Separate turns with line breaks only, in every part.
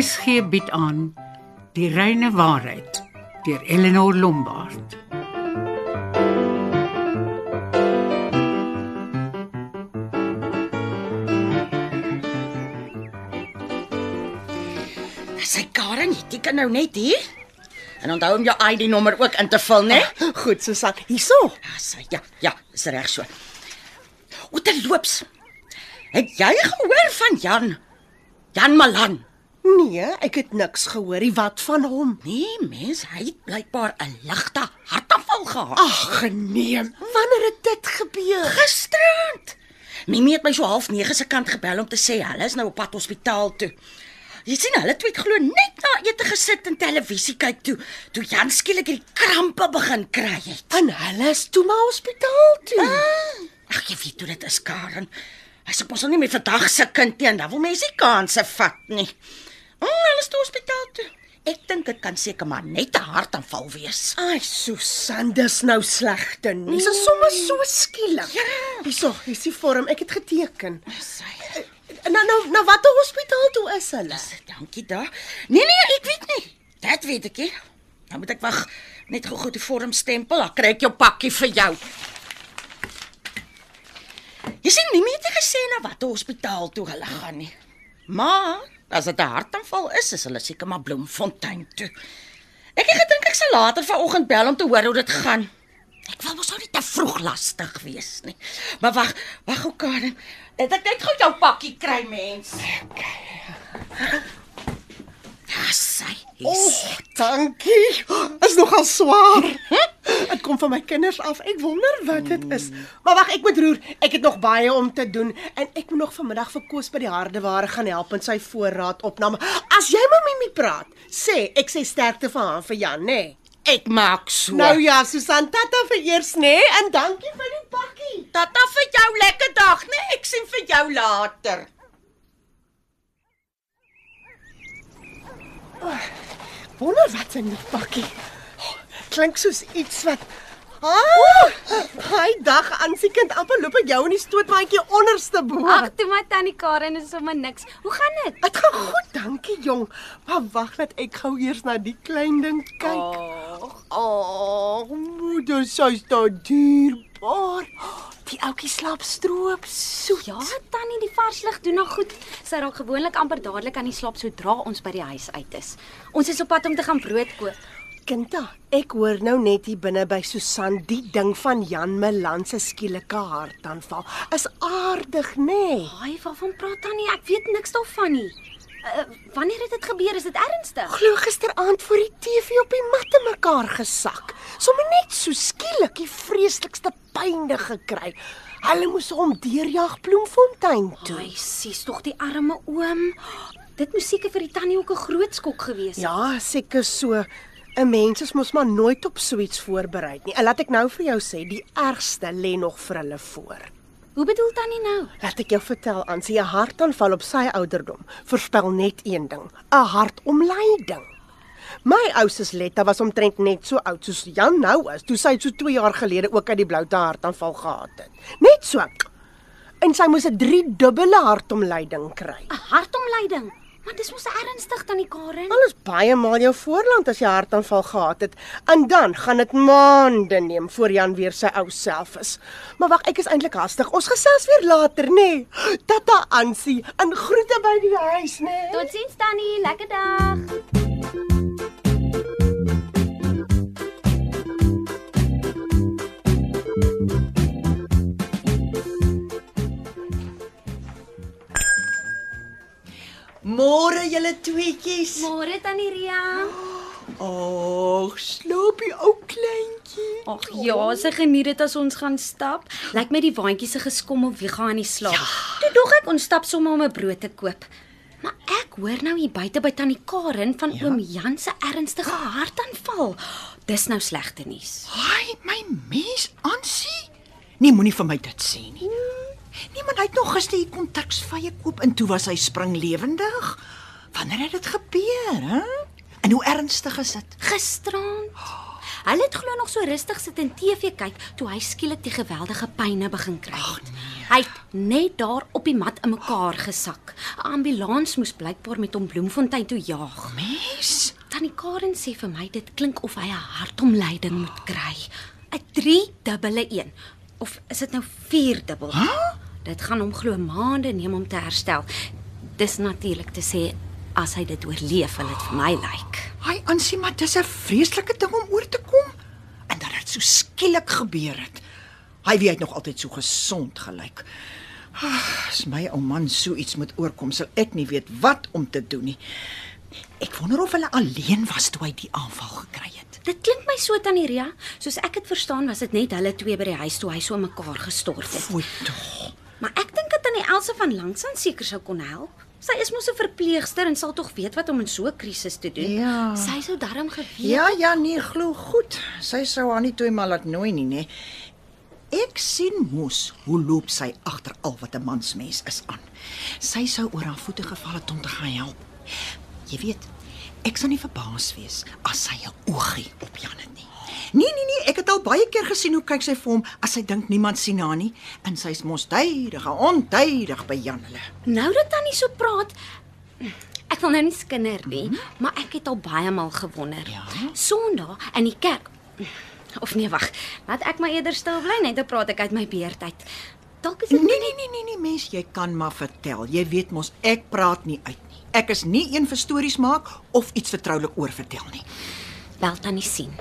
RSG bied aan Die reine waarheid deur Eleanor Lombard.
Sy Karen, jy tik nou net hier. En onthou om jou ID-nommer ook in te vul, né?
Ah, goed, Susan. Hierso.
Ja, sy, ja, ja, is reg so. O, te loops. Het jy gehoor van Jan? Jan Malan.
Nee, ek het niks gehoor nie wat van hom.
Nee, mens, hy het blykbaar 'n ligte hartaanval gehad.
Ag, geneem. Wanneer het dit gebeur?
Gisterand. Mimi het my so half 9 se kant gebel om te sê hulle is nou op pad hospitaal toe. Jy sien hulle twee het glo net na ete gesit en televisie kyk toe, toe Jan skielik hierdie krampe begin kry het.
En hulle is toe maar hospitaal toe.
Ah, Ag, jy weet hoe dit is, Karen. Hy se mos nou nie meer vandag se kind teen, dan wil mense nie kansse vat nie. Mm, hulle is toe hospitaal toe. Ek dink dit kan seker maar net 'n hartaanval wees.
Ai, Susan, dis nou slegte nie. Dis sommer so skielik.
Ja.
Hierso, hier's die vorm. Ek het geteken.
Sy.
Nou nou nou watter hospitaal toe is hulle?
Dankie daar. Nee nee, ek weet nie. Dit weet ek nie. Nou moet ek wag net gou-gou die vorm stempel, dan kry ek jou pakkie vir jou. Jy sien nie meer te gesê na watter hospitaal toe hulle gaan nie. Maar as dit 'n hartaanval is, is hulle seker maar Bloemfontein toe. Ek het gedink ek sal later vanoggend bel om te hoor hoe dit gaan. Ek wil mos nou nie te vroeg lastig wees nie. Maar wag, wag gou Karen. Het ek net gou jou pakkie kry mens. Ja, sy.
O, oh, dankie. Is nogal swaar. Dit kom van my kinders af. Ek wonder wat dit is. Maar wag, ek moet roer. Ek het nog baie om te doen en ek moet nog vanmiddag vir Koos by die hardeware gaan help met sy voorraad opname. As jy met Mimi praat, sê ek sê sterkte vir haar vir Jan, nê?
Ek maak so.
Nou ja, Susan, tata vir eers, nê? En dankie vir die pakkie.
tata vir jou lekker dag, né? Ek sien vir jou later.
Wonder wat in die pakkie. Klink soos iets wat Ah! Hy dag aan se kind amper loop ek jou in die stootmandjie onderste bo.
Ag, toe maar tannie Karen is sommer niks. Hoe gaan dit?
Dit gaan goed, dankie jong. Maar wag net ek gou eers na die klein ding kyk.
Ag,
Oh, moeder, sy's daar dierbaar. Die ouetjie slaap stroop soet.
ja, tannie, die vars lig doen nog goed. Sy raak gewoonlik amper dadelik aan die slaap sodra ons by die huis uit is. Ons is op pad om te gaan brood koop.
Kinda, ek hoor nou net hier binne by Susan die ding van Jan Melan se skielike hartaanval. Is aardig, nê? Nee.
Haai, waarvan praat tannie? Ek weet niks daarvan nie. Uh, wanneer het dit gebeur? Is dit ernstig?
Glo gisteraand voor die TV op die mat in mekaar gesak. Sommige net so skielik die vreeslikste pynde gekry. Hulle moes hom deurjag Bloemfontein toe.
Ai, sies tog die arme oom. Dit moes seker vir die tannie ook 'n groot skok gewees het.
Ja, seker so. 'n Mens is mos maar nooit op so iets voorberei nie. En laat ek nou vir jou sê, die ergste lê nog vir hulle voor.
Hoe bedoel tannie nou?
Laat ek jou vertel, aan sy hartaanval op sy ouderdom voorspel net een ding, 'n hartomleiding. My ou sus Letta was omtrent net so oud soos Jan nou is, toe sy so 2 jaar gelede ook uit die bloute hartaanval gehad het. Net so. En sy moes 'n 3 dubbele hartomleiding kry.
'n Hartomleiding. Maar dis mos ernstig tannie Karen.
Alles baie maal jou voorland as jy hartaanval gehad het. En dan gaan dit maande neem voor Jan weer sy ou self is. Maar wag, ek is eintlik hastig. Ons gesels weer later, nê? Nee. Tata Ansie, en groete by die huis, nê? Nee.
Totsiens tannie, lekker dag.
Môre julle tweetjies.
Môre tannie Ria.
Ag, slaapie ou kleintjie.
Ag ja, sy geniet dit as ons gaan stap. Lyk my die waantjie se geskommel wie gaan aan die slaap. Ja. Toe dog ek ons stap sommer om 'n brood te koop. Maar ek hoor nou hier buite by tannie Karen van ja? oom Jan se ernstige hartaanval. Dis nou slegte nuus.
Haai, my mens, Ansie. Nee, moenie vir my dit sê nie. Nee, maar hy het nog gister hier kontaksvye koop en toe was hy springlewendig. Wanneer het dit gebeur, hè? En hoe ernstig is dit?
Gisterand. Hulle het glo nog so rustig sit en TV kyk toe hy skielik die geweldige pyne begin kry.
Ag nee.
Hy het net daar op die mat in mekaar gesak. 'n Ambulans moes blykbaar met hom Bloemfontein toe jaag.
Mens,
Tannie Karen sê vir my dit klink of hy 'n hartomleiding moet kry. 'n 3 dubbele 1 of is dit nou 4 dubbel?
Huh?
Dit gaan hom glo maande neem om te herstel. Dis natuurlik te sê as hy dit oorleef, wil dit vir my lyk.
hy aansien maar dis 'n vreeslike ding om oor te kom en dat dit so skielik gebeur het. Hy weet nog altyd so gesond gelyk. Ah, As my ou man so iets moet oorkom, sal ek nie weet wat om te doen nie. Ek wonder of hulle alleen was toe hy die aanval gekry het.
Dit klink my so tannie Ria, soos ek dit verstaan was dit net hulle twee by die huis toe hy so mekaar gestort het.
Fooi tog.
Maar ek dink dat tannie Elsa van Langsaan seker sou kon help. Sy is mos 'n verpleegster en sal tog weet wat om in so 'n krisis te doen.
Ja.
Sy sou darm geweet.
Ja, ja, nee, glo goed. Sy sou haar nie toe maar laat nooi nie, nê. Ek sien mos hoe loop sy agter al wat 'n mansmens is aan. Sy sou oor haar voete geval het om te gaan help. Jy weet, ek sal nie verbaas wees as sy 'n oogie op Jan het nie. Nee, nee, nee, ek het al baie keer gesien hoe kyk sy vir hom as sy dink niemand sien haar nie en sy's mos tydig, ontydig by Jan hulle.
Nou dat tannie so praat, ek wil nou nie skinder nie, mm -hmm. maar ek het al baie maal gewonder.
Ja?
Sondag in die kerk. Of nee, wag. Laat ek maar eerder stil bly net dan praat ek uit my beerdheid. Dalk is dit
Nee, nee, nee, nee, nee, mens, jy kan maar vertel. Jy weet mos ek praat nie uit nie. Ek is nie een vir stories maak of iets vertroulik oor vertel nie.
wel tannie sien.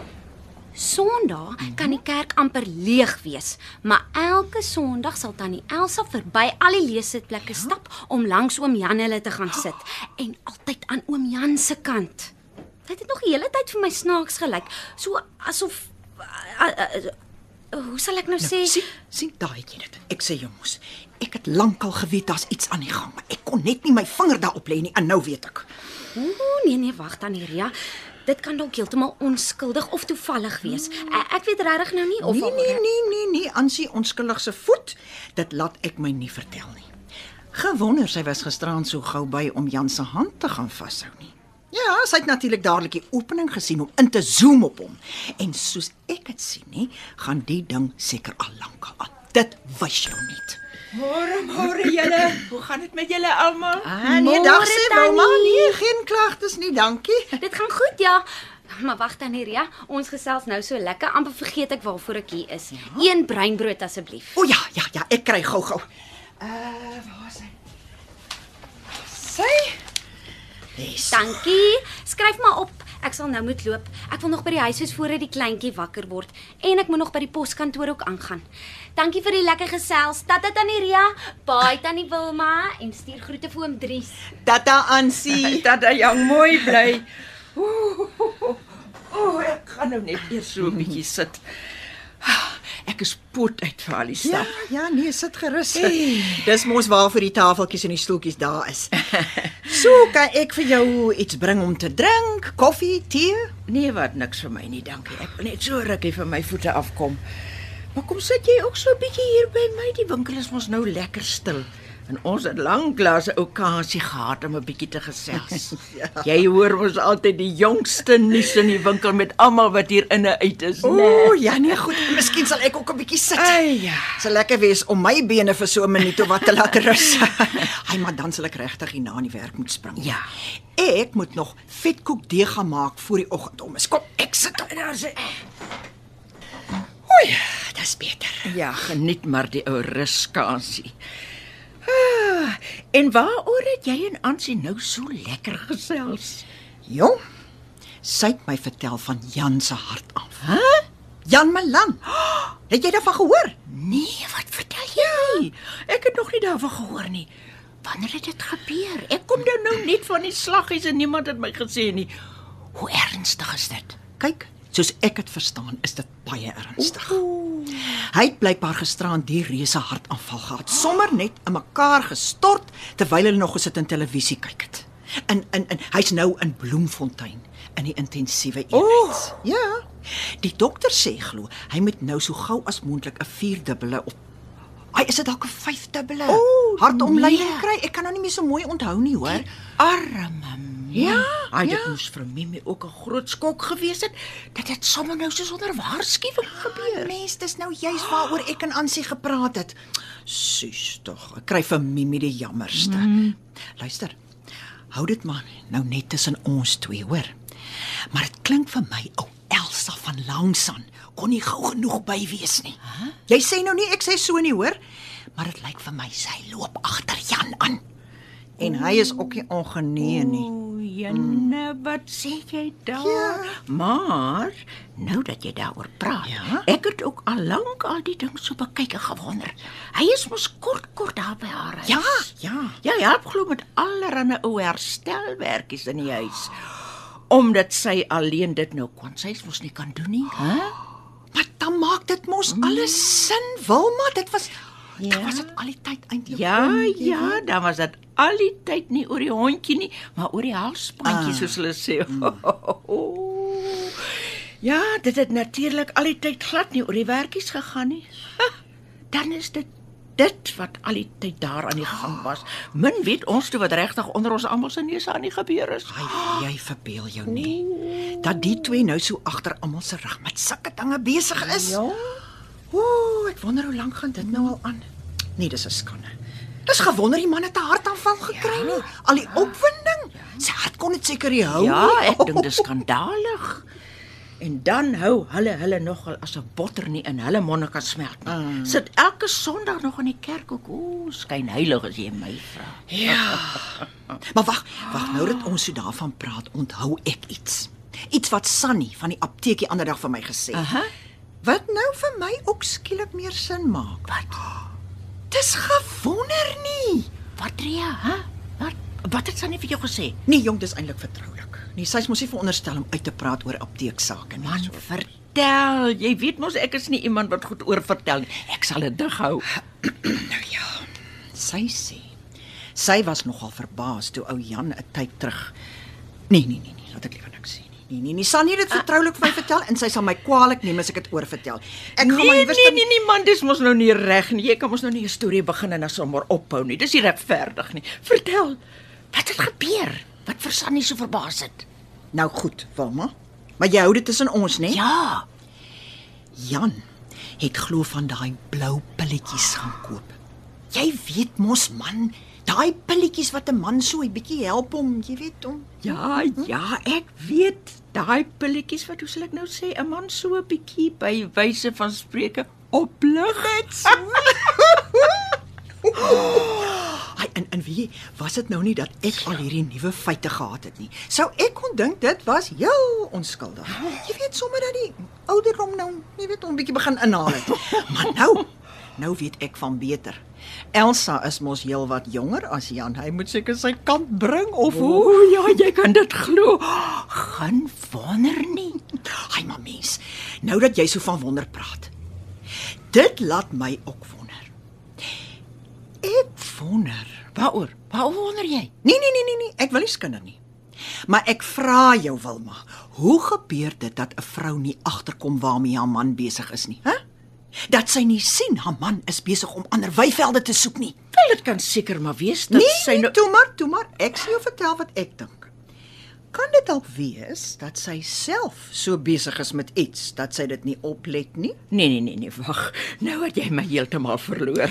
Sondag kan die kerk amper leeg wees, maar elke Sondag sal tannie Elsa verby al die leesitplekke stap om langs oom Jan hulle te gaan sit en altyd aan oom Jan se kant. Dit het nog die hele tyd vir my snaaks gelyk, so asof uh, uh, uh, hoe sal ek nou sê?
Nou, sien, sien daai jy dit. Ek sê jou mos. Ek het lankal geweet daar's iets aan die gang, maar ek kon net nie my vinger daarop lê nie en nou weet ek.
Ooh, nee nee, wag dan hier, ja. Dit kan dalk heeltemal onskuldig of toevallig wees. Ek, ek weet regtig nou nie of
Nee, nee, nee, nee, nee, aansie onskuldig se voet. Dit laat ek my nie vertel nie. Gewonder sy was gisteraan so gou by om Jan se hand te gaan vashou nie. Ja, sy het natuurlik dadelik die opening gesien om in te zoom op hom. En soos ek dit sien, nie, gaan die ding seker al lank al aan. Dit wys jou nie.
Môre, môre julle. Hoe gaan dit met julle almal?
Ah, nee, dag sê. Wilma, nee, geen klagtes nie, dankie.
Dit gaan goed, ja. Maar wag dan hier, ja. Ons gesels nou so lekker, amper vergeet ek waarvoor ek hier is. Ja? Een breinbrood asseblief.
O ja, ja, ja, ek kry gou-gou.
Uh, waar is hy? Sy?
Dis.
Dankie. Skryf maar op. Ek sal nou moet loop. Ek wil nog by die huis wees voordat die kleintjie wakker word en ek moet nog by die poskantoor ook aangaan. Dankie vir die lekker gesels. Tata tannie Ria, baie tannie Wilma en stuur groete vir oom Dries.
Tata Ansie.
Dat hy jong mooi bly. Ooh, ooh, ek gaan nou net eers so 'n bietjie sit. Ek is pot uit vir al die
Ja,
stap.
ja, nee, sit gerus. Dis mos waarvoor die tafeltjies en die stoeltjies daar is. So kan ek vir jou iets bring om te drink, koffie, tee?
Nee, wat niks vir my nie, dankie. Ek wil net so rukkie van my voete afkom. Maar kom sit jy ook so 'n bietjie hier by my. Die winkel is mos nou lekker stil. En ons het lanklaas 'n okasie gehad om 'n bietjie te gesels. ja. Jy hoor mos altyd die jongste nuus in die winkel met almal wat hier inne uit is,
O,
né?
ja nee, goed. Miskien sal ek ook 'n bietjie sit.
Ai ja.
Sal lekker wees om my bene vir so 'n minuut of wat te laat rus. Ai, maar dan sal ek regtig hierna aan die werk moet spring.
Ja.
Ek moet nog vetkoek deeg gaan maak voor die oggend om is. Kom, ek sit.
Daar's 'n
Oei, dis beter.
Ja, geniet maar die ou ruskansie. Ah, en waaroor het jy en Ansie nou so lekker gesels?
Jong, sy het my vertel van Jan se hartaanval. Hæ? Jan Malan. Het jy daarvan gehoor?
Nee, wat vertel jy? Ek het nog nie daarvan gehoor nie. Wanneer het dit gebeur? Ek kom nou nou net van die slaggies en niemand het my gesê nie. Hoe ernstig is dit?
Kyk, soos ek dit verstaan, is dit baie ernstig. Hy het blykbaar gisteraan die reuse hartaanval gehad, sommer net in mekaar gestort terwyl hulle nog gesit en televisie kyk het. En en, en hy's nou in Bloemfontein in die intensiewe eenheid. Ja. Die dokter sê glo hy moet nou so gou as moontlik 'n vierdubbele op Hy is dit dalk 'n vyfdubbele
O,
hartomleiding
nee.
kry. Ek kan nou nie meer so mooi onthou nie, hoor.
Arme
Ja,
Ai, dit
ja.
moes vir Mimi ook 'n groot skok gewees het dat dit sommer nou so sonder waarskuwing gebeur.
Mens, dis nou juis waaroor ek en Ansie gepraat het. Sus tog, ek kry vir Mimi die jammerste. Mm. Luister. Hou dit maar nou net tussen ons twee, hoor. Maar dit klink vir my ou Elsa van Langsan kon nie gou genoeg by wees nie. Huh? Jy sê nou nie ek sê so nie, hoor? Maar dit lyk vir my sy loop agter Jan aan. En hy is ook nie ongenee nie.
O, Janne, wat sê jy daar? Ja. Maar nou dat jy daaroor praat,
Ja?
ek het ook al lank al die ding so bekyk en gewonder. Hy is mos kort kort daar by haar huis.
Ja, ja.
Ja, hy help glo met allerlei ou herstelwerkies in die huis. Omdat sy alleen dit nou kon. Sy mos nie kan doen nie, hè?
Maar dan maak dit mos alles sin, Wilma. Dit was ja.
Ja.
was dit al die tyd eintlik.
Ja,
om,
ja, dan was dit al die tyd nie oor die hondjie nie, maar oor die halsbandjie
Ah.
soos hulle sê. Ja, dit het natuurlik al die tyd glad nie oor die werkies gegaan nie. Ha, Dan is dit dit wat al die tyd daar aan die gang was. Min weet ons toe wat regtig onder ons almal se neuse aan die gebeur is.
Ai, jy verbeel jou nie dat die twee nou so agter almal se rug met sulke dinge besig is.
Ja.
Ooh, ek wonder hoe lank gaan dit nou al aan. Nee, dis 'n skande. Dis gewonder die man het 'n hartaanval gekry nie. Al die opwinding. Sy hart kon dit seker nie hou
Ja,
nie.
ek dink dis skandalig. En dan hou hulle hulle nogal as 'n botter nie in hulle monde kan smelt nie. Mm. Sit elke Sondag nog in die kerk ook. Ooh, skyn heilig as jy my vra.
Ja. Maar wag, wag nou dat ons so daarvan praat, onthou ek iets. Iets wat Sunny van die apteek die ander dag vir my gesê het.
Aha.
Wat nou vir my ook skielik meer sin maak.
Wat?
Dis gewonder nie.
Wat Ria, hè? Wat wat het sy nie vir jou gesê?
Nee, jong, dis eintlik vertroulik. Nee, sy's mos nie veronderstel om uit te praat oor apteeksake nie.
Man, vertel. Jy weet mos ek is nie iemand wat goed oor vertel nie. Ek sal dit dig hou.
Nou ja, sy sê sy was nogal verbaas toe ou Jan 'n tyd terug. Nee, nee, nee, nee, laat ek liewer niks sê nie. Nee, nee, nee, Sannie het dit vertroulik vir my vertel en sy sal my kwaliek neem as ek dit oorvertel. Ek gaan maar
nee,
liewer
nee, nee, nee, man, dis mos nou nie reg nie. Jy kan mos nou nie 'n storie begin en dan sommer ophou nie. Dis nie regverdig nie. Vertel. Wat het gebeur? Wat vir Sannie so verbaas het?
Nou goed, Wilma. Maar jy hou dit tussen ons, né?
Ja.
Jan het glo van daai blou pilletjies gaan koop. Jy weet mos man, daai pilletjies wat 'n man so 'n bietjie help om, jy weet, om
Ja, ja, ek weet daai pilletjies wat hoe sal ek nou sê 'n man so 'n bietjie by wyse van spreuke oplig. Net so.
Ai en en wie was dit nou nie dat ek al hierdie nuwe feite gehad het nie. Sou ek kon dink dit was heel onskuldig. Jy weet sommer dat die ouderdom nou, jy weet, 'n bietjie begin inhaal het. Maar nou, nou weet ek van beter. Elsa is mos heel wat jonger as Jan. Hy moet seker sy kant bring of hoe?
O ja, jy kan dit glo. Gaan wonder nie.
Ai maar mens, nou dat jy so van wonder praat. Dit laat my ook wonder. Ek wonder.
Waaroor? Waaroor wonder jy?
Nee nee nee nee nee, ek wil nie skinder nie. Maar ek vra jou Wilma, hoe gebeur dit dat 'n vrou nie agterkom waarmee haar man besig is nie, hè? Dat sy nie sien haar man is besig om ander weivelde te soek nie.
Wel, dit kan seker maar wees dat
Nee,
sy
nee,
nou
toe maar, toe maar, ek sal jou vertel wat ek dink. Kan dit dalk wees dat sy self so besig is met iets dat sy dit nie oplet nie?
Nee nee nee nee, wag. Nou het jy my heeltemal verloor.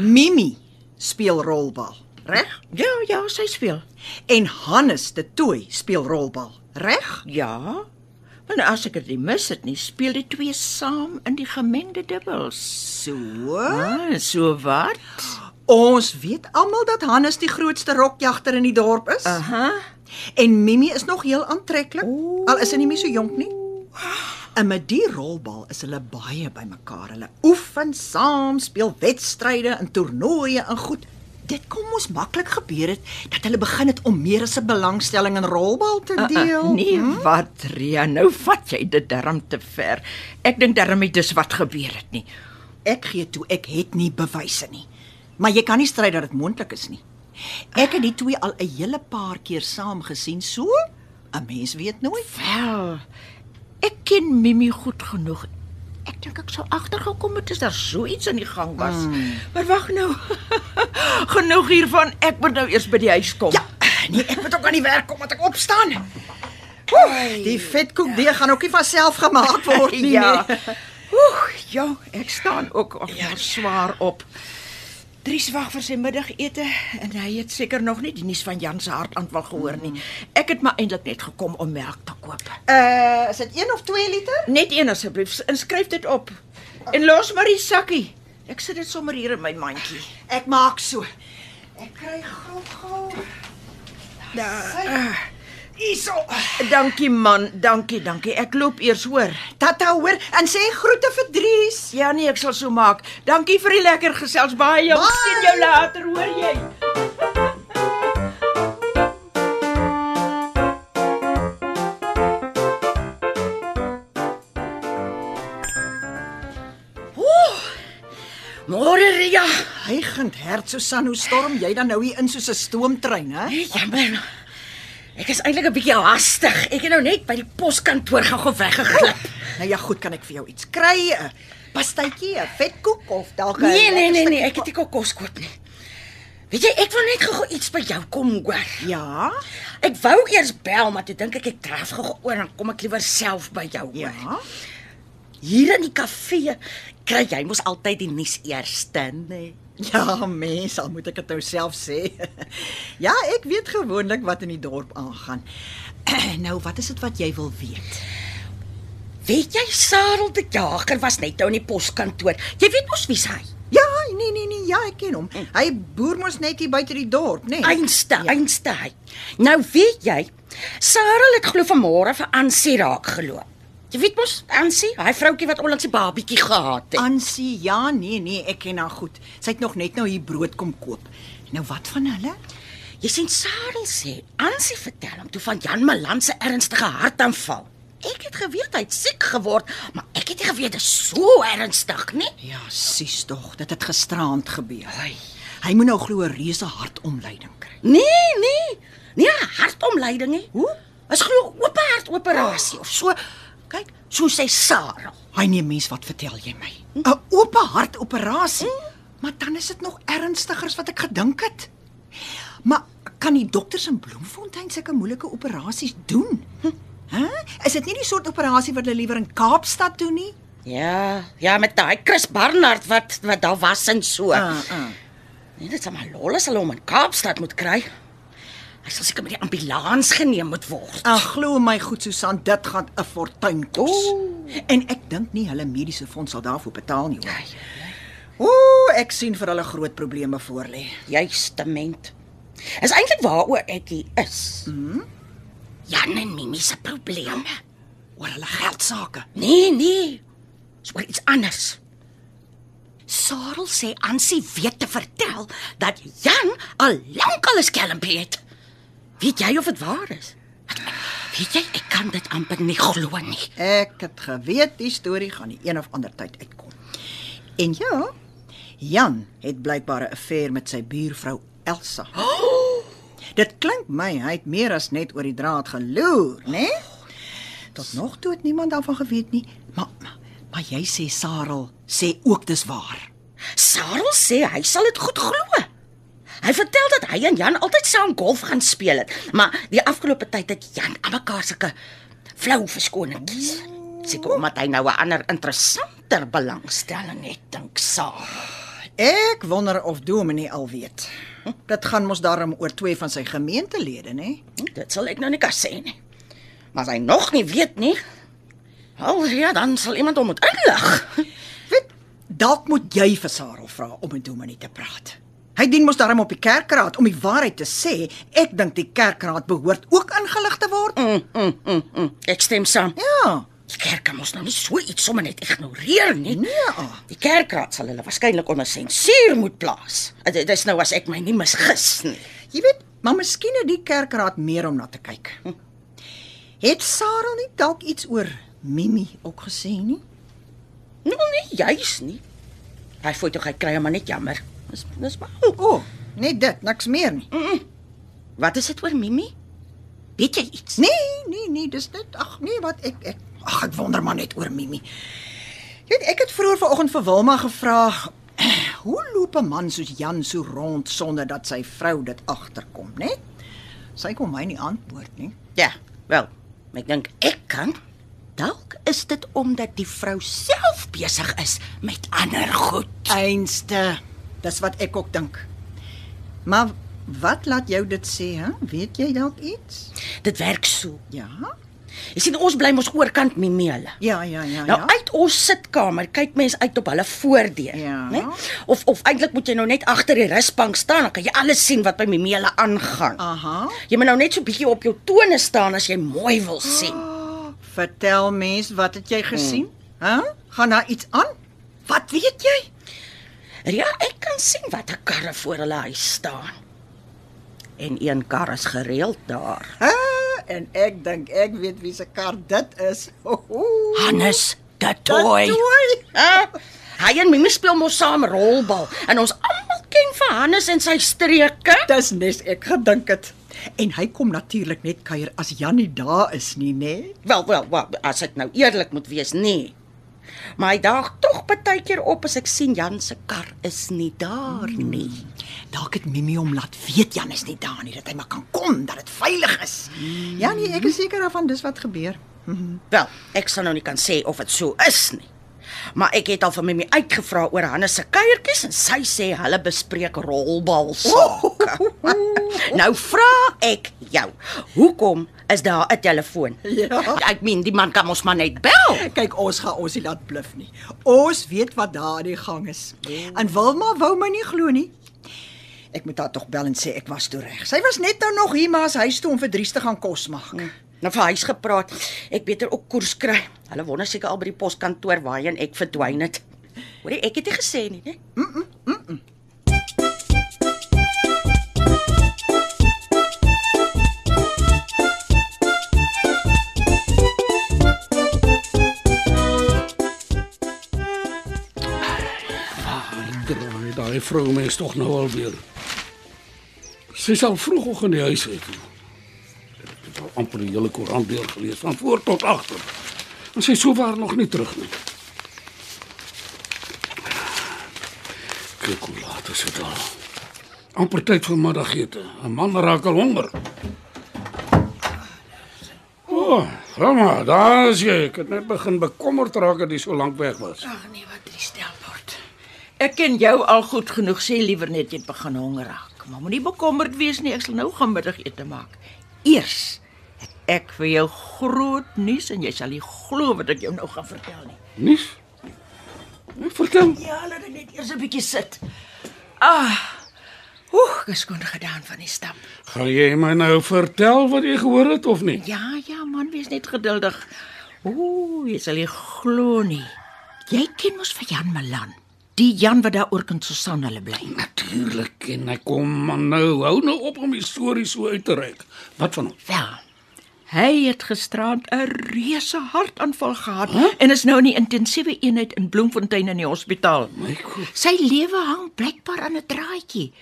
Mimi speel rolbal, reg?
Ja, ja, sy speel.
En Hannes de Tooi speel rolbal, reg?
Ja. Want as ek dit nie mis het nie, speel die twee saam in die gemengde dubbels.
So.
Ah, so wat?
Ons weet almal dat Hannes die grootste rokjagter in die dorp is.
Aha.
En Mimi is nog heel aantreklik. Al is sy nie meer so jonk nie. En met die rolbal is hulle baie bymekaar. Hulle oefen saam, speel wedstryde en toernooie en goed. Dit kon mos maklik gebeur het dat hulle begin het om meer as 'n belangstelling in rolbal te deel.
Uh, nee, hm? wat Ria, nou vat jy dit darm te ver. Ek dink darm dit dis wat gebeur het nie.
Ek gee toe ek het nie bewyse nie. Maar jy kan nie stry dat dit moontlik is nie. Ek het die twee al 'n hele paar keer saam gesien, so 'n mens weet nooit.
Wel, ek ken Mimi goed genoeg. Ek dink ek sou agtergekom het as daar so iets aan die gang was. Mm. Maar wag nou. genoeg hiervan. Ek moet nou eers by die huis kom.
Ja, Nee, ek moet ook aan die werk kom dat ek opstaan. Oeh, die vetkoekdeeg gaan ook nie van self gemaak word nie.
Ja.
nee.
Oeh, ja, ek staan ook al ja. swaar op. Dries wag vir sy middagete en hy het seker nog nie die nuus van Jan se hartaanval gehoor nie. Ek het maar eintlik net gekom om melk te koop.
Uh, is dit 1 of 2 liter?
Net een asseblief, inskryf dit op. En los maar die sakkie. Ek sit dit sommer hier in my mandjie.
Ek maak so. Ek kry gou gou.
Daar.
Hierso.
Dankie man, dankie, dankie. Ek loop eers hoor.
Tata hoor en sê groete vir Dries.
Ja nee, ek sal so maak. Dankie vir die lekker gesels baie. Ons
Bye.
sien jou later, hoor jy? Môre Ria.
Hygend hert Susan, hoe storm jy dan nou hier in soos 'n stoomtrein, hè?
Jammer. Ek is eintlik 'n bietjie haastig. Ek het nou net by die poskantoor gou-gou weggeglip.
Nou ja, goed, kan ek vir jou iets kry? 'n Pastytjie, 'n vetkoek of dalk 'n
Nee, nee, nee, nee, ek het nie kos koop nie. Weet jy, ek wil net gou iets by jou kom hoor.
Ja.
Ek wou eers bel, maar toe dink ek ek draf gou oor dan kom ek liewer self by jou hoor.
Ja.
Hier in die kafee kry jy mos altyd die nuus eerste, nee.
Ja, mens, al moet ek dit nou self sê. ja, ek weet gewoonlik wat in die dorp aangaan. nou, wat is dit wat jy wil weet?
Weet jy Sarel de Jager was net nou in die poskantoor. Jy weet mos wie's hy?
Ja, nee nee nee, ja, ek ken hom. Hy boer mos net hier buite die dorp, nê? Nee.
Einste,
Ja.
einste hy. Nou weet jy, Sarel het glo vanmôre vir Ansie raak geloop. Jy weet mos Ansie, hy vroutjie wat onlangs die babietjie gehad het.
Ansie, ja, nee nee, ek ken haar goed. Sy het nog net nou hier brood kom koop. Nou wat van hulle?
Jy sien Sarel sê, Ansie vertel hom toe van Jan Malan se ernstige hartaanval. Ek het geweet hy het siek geword, maar ek het nie geweet dit is so ernstig nie.
Ja, sies tog, dit het gisteraand gebeur.
Ai.
Hy moet nou glo 'n reuse hartomleiding kry.
Nee, nee. Nee, 'n hartomleiding nie. Hoe? Is glo oop hartoperasie of so. Kyk, so sê Sarel.
Hy nee mens, wat vertel jy my? 'n Oop hartoperasie. Maar dan is dit nog ernstiger as wat ek gedink het. Maar kan die dokters in Bloemfontein sulke moeilike operasies doen? Hæ? Is dit nie die soort operasie wat hulle liewer in Kaapstad doen nie?
Ja, ja met daai Chris Barnard wat wat daar was en so.
Ah, ah.
Nee, dit is maar lol as hulle hom in Kaapstad moet kry. Hy sal seker met die ambulans geneem moet word.
Ag glo my goed Susan, dit gaan 'n fortuin kos.
Ooh.
En ek dink nie hulle mediese fonds sal daarvoor betaal nie hoor.
Ja,
Ooh, ek sien vir hulle groot probleme voorlê.
Juistement. Is eintlik waaroor ek hier is. Mhm. Jan en Mimi se probleme.
Oor hulle geldsaake.
Nee, nee. Dis oor iets anders. Sarel sê Ansie weet te vertel dat Jan al lank al 'n skelmpie het. Weet jy of dit waar is? Weet jy, ek kan dit amper nie glo nie.
Ek het geweet die storie gaan die een of ander tyd uitkom. En ja, Jan het blykbaar 'n affair met sy buurvrou Elsa. Dit klink my hy het meer as net oor die draad geloer, né? Nee? Tot nog toe het niemand daarvan geweet nie, maar maar, maar jy sê Sarel sê ook dis waar.
Sarel sê hy sal dit goed glo. Hy vertel dat hy en Jan altyd saam golf gaan speel het, maar die afgelope tyd het Jan aan mekaar sulke flou verskonings. Seker omdat hy nou 'n ander interessanter belangstelling het, dink Sarel.
Ek wonder of Dominee al weet. Dit gaan mos daarom oor twee van sy gemeentelede, né?
Dit sal ek nou nie kan sê nie. Maar as hy nog nie weet nie, wel ja, dan sal iemand hom moet inlig.
Weet, dalk moet jy vir Sarel vra om met Dominee te praat. Hy dien mos daarom op die kerkraad om die waarheid te sê. Ek dink die kerkraad behoort ook ingelig te word.
Mm, mm, mm, mm. Ek stem saam.
Ja.
Die kerk kan mos nou nie so iets sommer net ignoreer nie.
Nee.
Die kerkraad sal hulle waarskynlik onder sensuur moet plaas. Dit dit is nou as ek my nie misgis nie.
Jy weet, maar miskien het die kerkraad meer om na te kyk. Het Sarel nie dalk iets oor Mimi ook gesê nie?
Nou nee, juis nie. Hy voel tog hy kry hom maar net jammer. Dis dis maar.
O, oh, net dit, niks meer nie.
Wat is dit oor Mimi? Weet jy iets?
Nee, nee, nee, dis net ag nee, wat ek ek ag ek wonder maar net oor Mimi. Jy weet, ek het vroeër vanoggend vir Wilma gevra, hoe loop 'n man soos Jan so rond sonder dat sy vrou dit agterkom, né? Sy kon my nie antwoord nie.
Ja, wel, ek dink ek kan. Dalk is dit omdat die vrou self besig is met ander goed.
Einste. Dis wat ek ook dink. Maar wat laat jou dit sê, hè? Weet jy dalk iets?
Dit werk so.
Ja.
Jy sien ons bly mos oorkant Mimele.
Ja, ja, ja,
Nou
ja.
uit ons sitkamer kyk mens uit op hulle voordeur,
Ja.
né? Of of eintlik moet jy nou net agter die rusbank staan, dan kan jy alles sien wat by Mimele aangaan.
Aha.
Jy moet nou net so bietjie op jou tone staan as jy mooi wil sien.
Vertel mens, wat het jy gesien? Hæ? Huh? Gaan daar iets aan? Wat weet jy?
Ja, ek kan sien wat 'n karre voor hulle huis staan. En een kar is gereeld daar.
Hæ? En ek dink ek weet wie se kar dit is. Ho, ho.
Hannes, die
Dat
toy. Hy en Mimi speel mos saam rolbal en ons almal ken vir Hannes en sy streke.
Dis nes ek gedink het. En hy kom natuurlik net kuier as Jannie daar is nie, nê?
Wel, wel, wel, as ek nou eerlik moet wees, nee. Maar hy daag tog baie keer op as ek sien Jan se kar is nie daar nie.
Dalk het Mimi hom laat weet Jan is nie daar nie, dat hy maar kan kom, dat dit veilig is. Ja nee, ek is seker daarvan dis wat gebeur.
Wel, ek sal nou nie kan sê of dit so is nie. Maar ek het al van Mimi uitgevra oor Hannes se kuiertjies en sy sê hulle bespreek rolbal sake. nou vra ek jou, hoekom is daar 'n telefoon?
Ja.
Ek meen die man kan mos maar net bel.
Kyk, ons gaan ons nie laat bluf nie. Ons weet wat daar aan die gang is. En Wilma wou my nie glo nie. Ek moet haar tog bel en sê ek was toe reg. Sy was net nou nog hier maar as huis toe om vir Dries te gaan kos maak.
Nou vir huis gepraat. Ek beter ook koers kry. Hulle wonder seker al by die poskantoor waarheen ek verdwyn het. Hoorie, ek het nie gesê nie, né?
Draai daai vrou mens tog nou al weer. Sy sal vroegoggend die huis uit. Het al amper die hele koerant deurgelees van voor tot agter. En sy sou waar nog nie terug nie. Kyk hoe laat is dit al. amper tyd vir middagete. 'n Man raak al honger. O, oh, maar daar is jy. Ek het net begin bekommerd raak dat jy so lank weg was.
Ag nee, wat drie stel word. Ek ken jou al goed genoeg, sê liewer net jy begin honger raak. Maar moenie bekommerd wees nie, ek sal nou gaan middagete maak. Eers ek vir jou groot nuus en jy sal nie glo wat ek jou nou gaan vertel nie.
Nis? Nee, vertel.
Ja, laat ek net eers 'n bietjie sit. Ah. Oeh, ek is kon gedaan van die stap.
Gaan jy my nou vertel wat jy gehoor het of nie?
Ja, ja man, wees net geduldig. Ooh, jy sal nie glo nie. Jy ken mos vir Jan Malan. Die Jan wat daar oor kan Susan hulle bly.
Natuurlik ken ek kom maar nou. Hou nou op om die storie so uit te reik. Wat van hom?
Wel. Hy het gisterand 'n reuse hartaanval gehad huh? en is nou in die intensiewe eenheid in Bloemfontein in die hospitaal.
My God.
Sy lewe hang blykbaar aan 'n draadjie.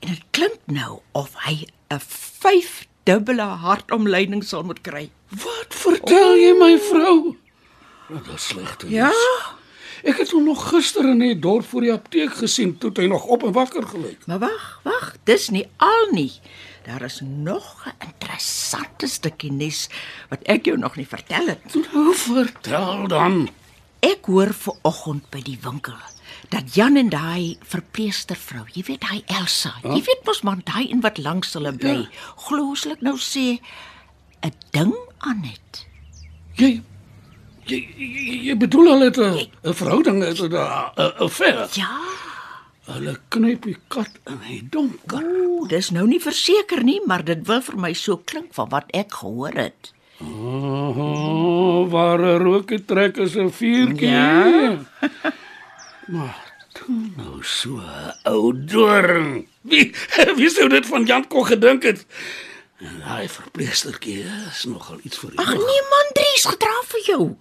En dit klink nou of hy 'n vyfdubbele hartomleiding sal moet kry.
Wat vertel jy my vrou? Wat 'n slegte nuus.
Ja?
Ek het hom nog gister in die dorp voor die apteek gesien toe hy nog op en wakker gelyk.
Maar wag, wag, dis nie al nie. Daar is nog 'n interessante stukkie nuus wat ek jou nog nie vertel het.
Nou vertel dan.
Ek hoor ver oggend by die winkel dat Jan en daai verpleegstervrou, jy weet hy Elsa, jy weet mos man daai een wat langs hulle bly, ja. glooslik nou sê 'n ding aan het.
Jy jy, jy, jy bedoel hulle het 'n verhouding, 'n 'n affair.
Ja,
Hulle knyp die kat in die donker.
ooh, dis nou nie verseker nie, maar dit wil vir my so klink van wat ek gehoor het.
Oh, waar 'n rookie trek is 'n vuurtjie.
Ja.
maar toe nou so ou doring. Wie wie sou dit van Jan Kok gedink het? En daai verpleegstertjie is nogal iets vir
Ag
jou.
nee man, Dries, gedra vir jou.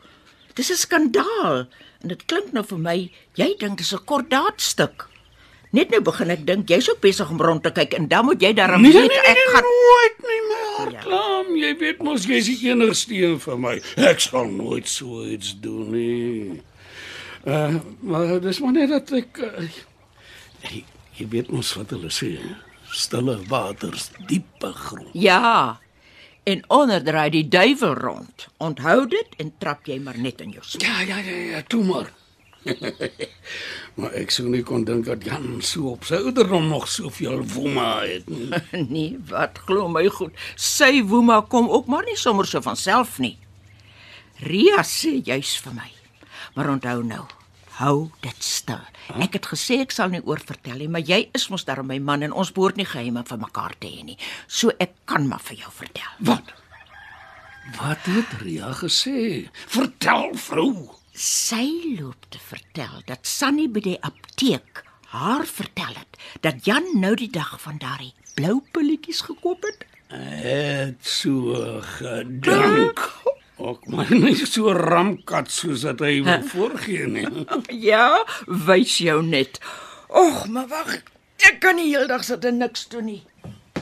Dis 'n skandaal en dit klink nou vir my jy dink dis 'n kordaatstuk. Net nou begin ek dink jy's ook besig om rond te kyk en dan moet jy daarom
Nee, nee,
weet
nee,
ek
nee,
gaan
nooit nie my hart klam. Jy weet mos jy's die enigste een vir my. Ek sal nooit so iets doen nie. Uh, maar dis maar net dat ek uh, jy, jy weet mos wat hulle sê. Stille waters, diepe grond.
Ja. En onder draai die duiwel rond. Onthou dit en trap jy maar net in jou spoor.
Ja, ja, ja, ja, toe maar. maar ek sou nie kon dink dat Jan so op sy ouderdom nog soveel woema het nie.
Nee, wat glo my goed. Sy woema kom ook maar nie sommer so van self nie. Ria sê juis vir my. Maar onthou nou, hou dit stil. Ek het gesê ek sal nie oor vertel nie, maar jy is mos darm my man en ons behoort nie geheime vir mekaar te hê nie. So ek kan maar vir jou vertel.
Wat? Wat het Ria gesê? Vertel, vrou.
Sy loop te vertel dat Sannie by die apteek haar vertel het dat Jan nou die dag van daardie blou pilletjies gekoop het.
Het so gedink. Ook maar nie so ramkat soos dat hy wil voorgee nie.
Ja, wys jou net. Och, maar wag. Ek kan nie heeldag sit en niks doen nie.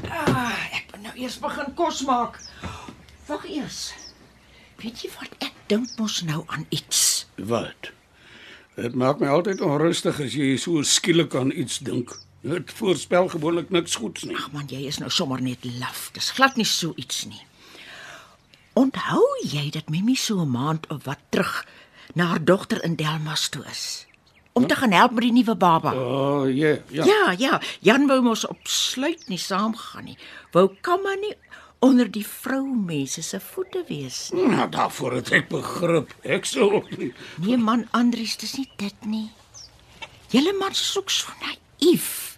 Ah, ek moet nou eers begin kos maak. Wag eers. Weet jy wat ek dink mos nou aan iets?
Wat? Dit maak my altyd onrustig as jy so skielik aan iets dink. Dit voorspel gewoonlik niks goeds nie.
Ag man, jy is nou sommer net laf. Dis glad nie so iets nie. Onthou jy dat Mimi so 'n maand of wat terug na haar dogter in Delmas toe is om te gaan help met die nuwe baba?
O, oh, ja, ja.
Ja, ja, Jan wou mos op sluit nie saamgaan nie. Wou kamma nie onder die vroumense se voete wees nie.
Nou, daarvoor het ek begrip. Ek sou ook nie.
Nee man, Andries, dis nie dit nie. Julle man soek so naïef.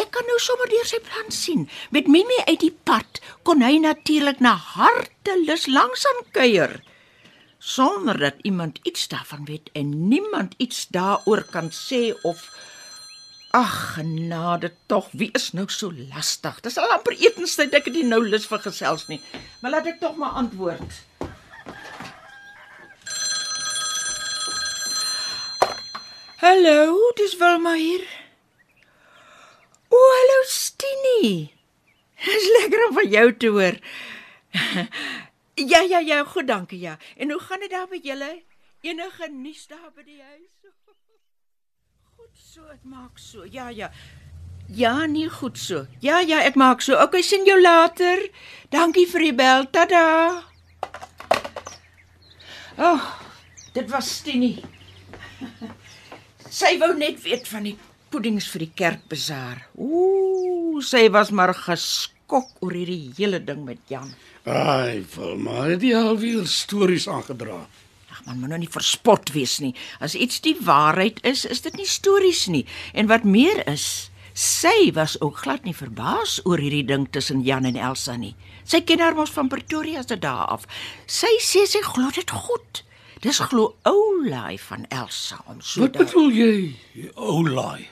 Ek kan nou sommer deur sy plan sien. Met Mimi uit die pad kon hy natuurlik na hartelus langs aan kuier sonder dat iemand iets daarvan weet en niemand iets daaroor kan sê of Ag, genade tog, wie is nou so lastig? Dis al amper etenstyd, ek het nie nou lus vir gesels nie. Maar laat ek tog maar antwoord. Hallo, dis Wilma hier. O, hallo Stini. Dis lekker om van jou te hoor. Ja, ja, ja, goed, dankie ja. En hoe gaan dit daar met julle? Enige nuus daar by die huis? So, ek maak so. Ja, ja. Ja, nee, goed so. Ja, ja, ek maak so. Okay, sien jou later. Dankie vir die bel. Tada. Ag, oh, dit was Stini. Sy wou net weet van die puddings vir die kerkbazaar. Ooh, sy was maar geskok oor hierdie hele ding met Jan.
Ai, Wilma, het jy alweer stories aangedra?
Man, moet nou nie verspot wees nie. As iets die waarheid is, is dit nie stories nie. En wat meer is, sy was ook glad nie verbaas oor hierdie ding tussen Jan en Elsa nie. Sy ken haar mos van Pretoria se dae af. Sy sê sy glo dit goed. Dis glo oulaai van Elsa om so
Wat bedoel jy, ou laai?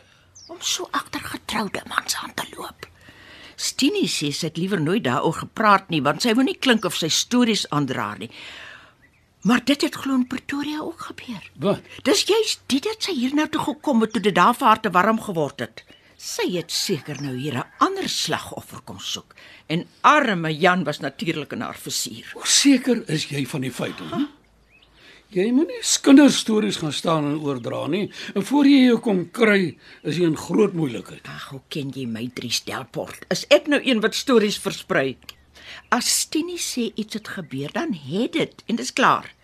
om so agter getroude mans aan te loop. Stini sê sy het liewer nooit daaroor gepraat nie want sy wou nie klink of sy stories aandra nie. Maar dit het glo in Pretoria ook gebeur.
Wat?
Dis juis dit dat sy hiernatoe toe gekom het toe dit daar vir haar te warm geword het. Sy het seker nou hier 'n ander slagoffer kom soek en arme Jan was natuurlik in haar versuur.
Hoe seker is jy van die feite? Hm? Jy moenie kinderstories gaan staan en oordra nie. En voor jy jou kom kry, is jy in groot moeilikheid.
Ag, hoe ken jy my Dries Delport? Is ek nou een wat stories versprei? As Tini sê iets het gebeur, dan het dit en dis klaar.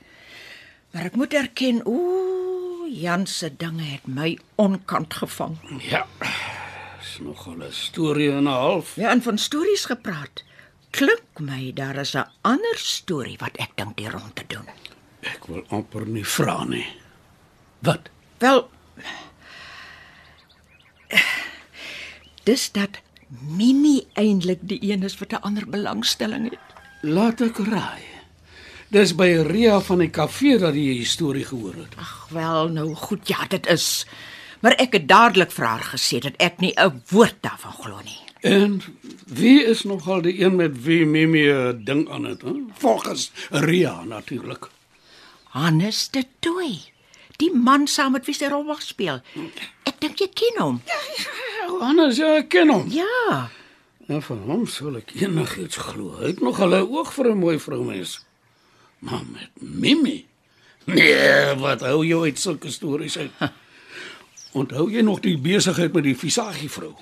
Maar ek moet erken, ooh, Jan se dinge het my onkant gevang.
Ja. Dis nogal 'n storie en 'n half.
Ja, en van stories gepraat. Klink my daar is 'n ander storie wat ek dink die rond te doen.
Ek wil amper nie vra nie. Wat?
Wel Dis dat Mimi eintlik die een is wat 'n ander belangstelling het.
Laat ek raai. Dis by Ria van die kafee dat jy die storie gehoor het.
Ag wel, nou goed, ja, dit is. Maar ek het dadelik vir haar gesê dat ek nie 'n woord daarvan glo nie.
En wie is nogal die een met wie Mimi 'n ding aan het, hè? Volgens Ria natuurlik.
Hannes de Tooi. Die man saam met wie sy rol mag speel. Ek dink jy ken hom.
Anders ja, ek ken hom.
Ja.
En van hom sal ek enigiets glo. Hy het nog 'n oog vir 'n mooi vroumens. Maar met Mimi. Nee, wat hou jy uit sulke stories uit? Onthou jy nog die besigheid met die Visagie vrou?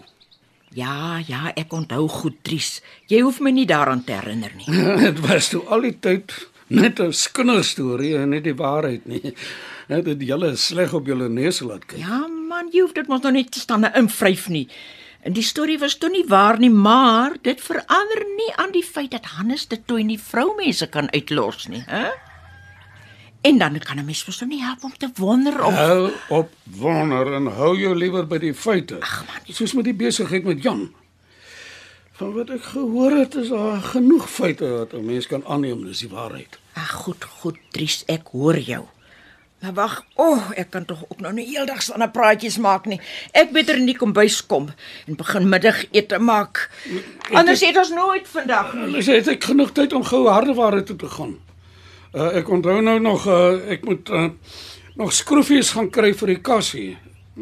Ja, ja, ek onthou goed, Dries. Jy hoef my nie daaraan te herinner nie.
Dit was toe al die tyd net 'n kinderstorie en net die waarheid nie. Net dit julle sleg op julle neus laat kyk.
Ja man, jy hoef dit mos nog net te staan en invryf nie. En die storie was toe nie waar nie, maar dit verander nie aan die feit dat Hannes dit toe nie vroumense kan uitlos nie, hè? En dan kan 'n mens mos nou nie help om te wonder of
Hou op wonder en hou jou liewer by die feite. Ag man, soos met die besigheid met Jan. Van wat ek gehoor het is daar genoeg feite dat 'n mens kan aanneem dis die waarheid.
Ag goed, goed, Dries, ek hoor jou. Maar wag, o, oh, ek kan tog ook nou nie heeldag staan 'n praatjies maak nie. Ek beter in die kombuis kom en begin middagete maak. Anders eet ons nooit vandag nie.
Sê het ek genoeg tyd om gou hardeware toe te gaan. Uh, ek onthou nou nog uh, ek moet uh, nog skroefies gaan kry vir die kassie.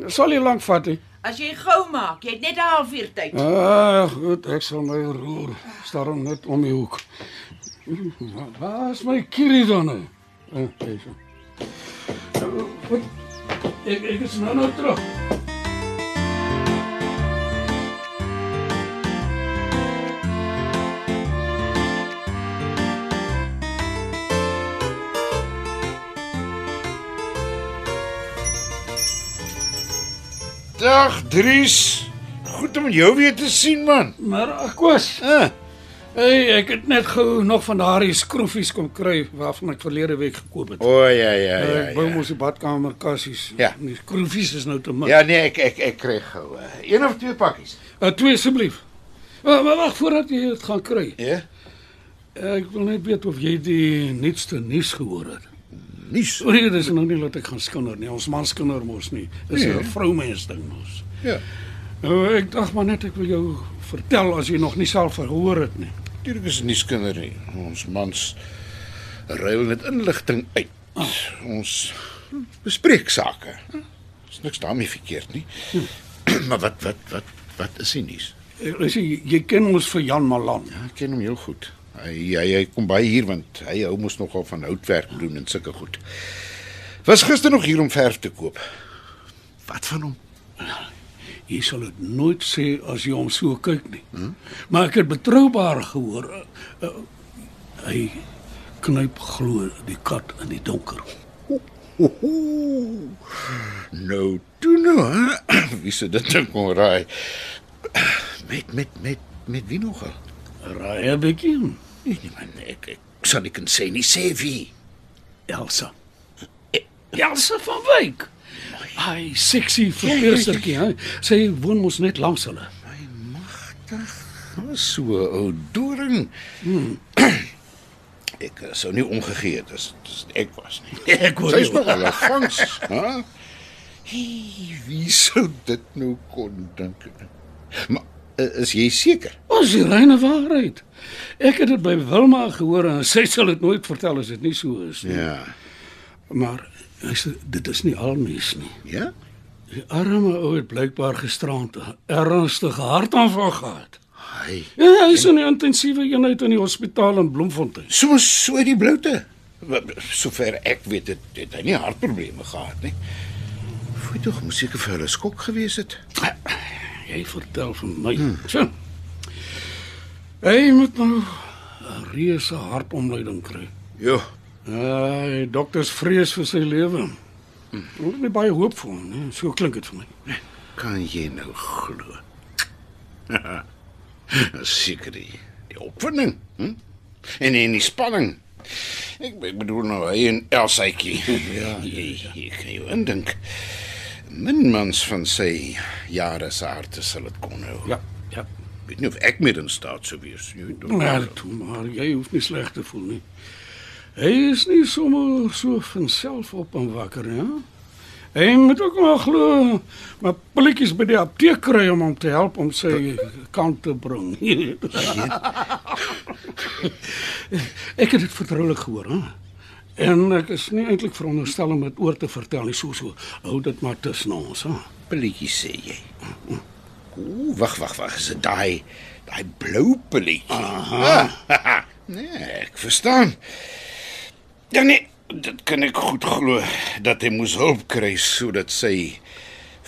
Sal nie lank vat nie.
As jy gou maak, jy het net 'n halfuur tyd.
Ah, goed, ek sal my roer. Staan net om die hoek. Wa- Waar is my kierie dan nou? Eh, hier so. Goed. Ek ek is nou nou terug.
Dag Dries. Goed om jou weer te sien man.
Maar ek was.
Ah,
Hey, ek het net gou nog van daardie skroefies kom kry waarvan ek verlede week gekoop het.
o oh, ja ja
Uh,
ja.
ek bou
Ja,
mos die badkamer kassies.
Ja.
Die skroefies is nou te min.
ja nee, ek ek ek kry gou uh, een of twee pakkies.
Uh, twee asseblief. Uh, maar wag voordat jy dit gaan kry.
Ja.
Ek wil net weet of jy die nuutste nuus gehoor het.
Nuus.
O nee, dis nou nie laat ek gaan skinder nie. Ons man skinder mos nie. Dis 'n
Nee.
vroumens ding mos.
Ja.
Nou ek dink maar net ek wil jou vertel as jy nog nie self gehoor het nie.
Natuurlik is nie skinder nie. Ons mans ruil net inligting uit. Ons bespreek sake. Is niks daarmee verkeerd nie. maar wat wat wat wat is die nuus?
Ek sê jy ken ons vir Jan Malan.
Ja, ek ken hom heel goed. Hy hy, hy kom by hier want hy hou mos nogal van houtwerk doen en sulke goed. Was gister nog hier om verf te koop. Wat van hom?
Jy sal dit nooit sê as jy hom so kyk nie. Hmm? Maar ek het betroubaar gehoor. Uh, uh, hy knyp glo die kat in die donker.
Oho. Nou, toe nou, hè? wie sou dit nou kon raai? Met met met met wie nogal?
Raai 'n bietjie.
Nee, nee man, ek, ek sal nie kan sê nie sê wie.
Elsa. Elsa van Wyk. Hy sexy verpleegstertjie, hè. Sy woon mos net langs hulle.
Wat so 'n ou doring. Hmm. Ek eh, sou nie omgegee het as ek was nie.
Ek hoor
Sy's nog al afvangs, hè? Hey, wie sou dit nou kon dink? Maar eh, is jy seker?
Ons die reine waarheid. Ek het dit by Wilma gehoor en sy sal dit nooit vertel as dit nie so is nie.
Ja.
Maar hy sê dit is nie al nuus nie.
Ja?
Die arme ou het blykbaar gisterand 'n ernstige hartaanval gehad.
Hy.
Ja, hy is in 'n intensiewe eenheid in die hospitaal in Bloemfontein.
Soos so uit die bloute. Sover ek weet het, het hy nie hartprobleme gehad nie. Voet tog moes seker vir hulle skok gewees het.
Jy vertel van my. Hmm. Hy moet nou 'n reuse hartomleiding kry.
Ja.
Ja, die dokters vrees vir sy lewe. Hmm. Hulle het nie baie hoop vir hom nie. So klink dit vir my.
Kan jy nou glo? Seker die, die opwinding, hm? En en die spanning. Ek, ek bedoel nou hy en Elsaitjie. ja, jy, jy kan jou indink. Min mans van sy jare se harte sal dit kon hou.
Ja, ja.
Weet nie of ek meer in staat sou wees nie.
Maar toe maar, jy hoef nie sleg te voel nie. Hy is nie sommer so van self op en wakker nie. hè? Hy moet ook maar glo, maar pilletjies by die apteek kry om hom te help om sy kant te bring. ek het dit vertroulik gehoor, hè. En ek is nie eintlik veronderstel om dit oor te vertel nie, so so. Hou dit maar tussen ons, hè.
pilletjie sê jy. Ooh, wag, wag, wag, is dit daai daai blou pilletjie? Aha. nee, ek verstaan. Ja nee, dit kan ek goed glo dat hy moes hulp kry sodat sy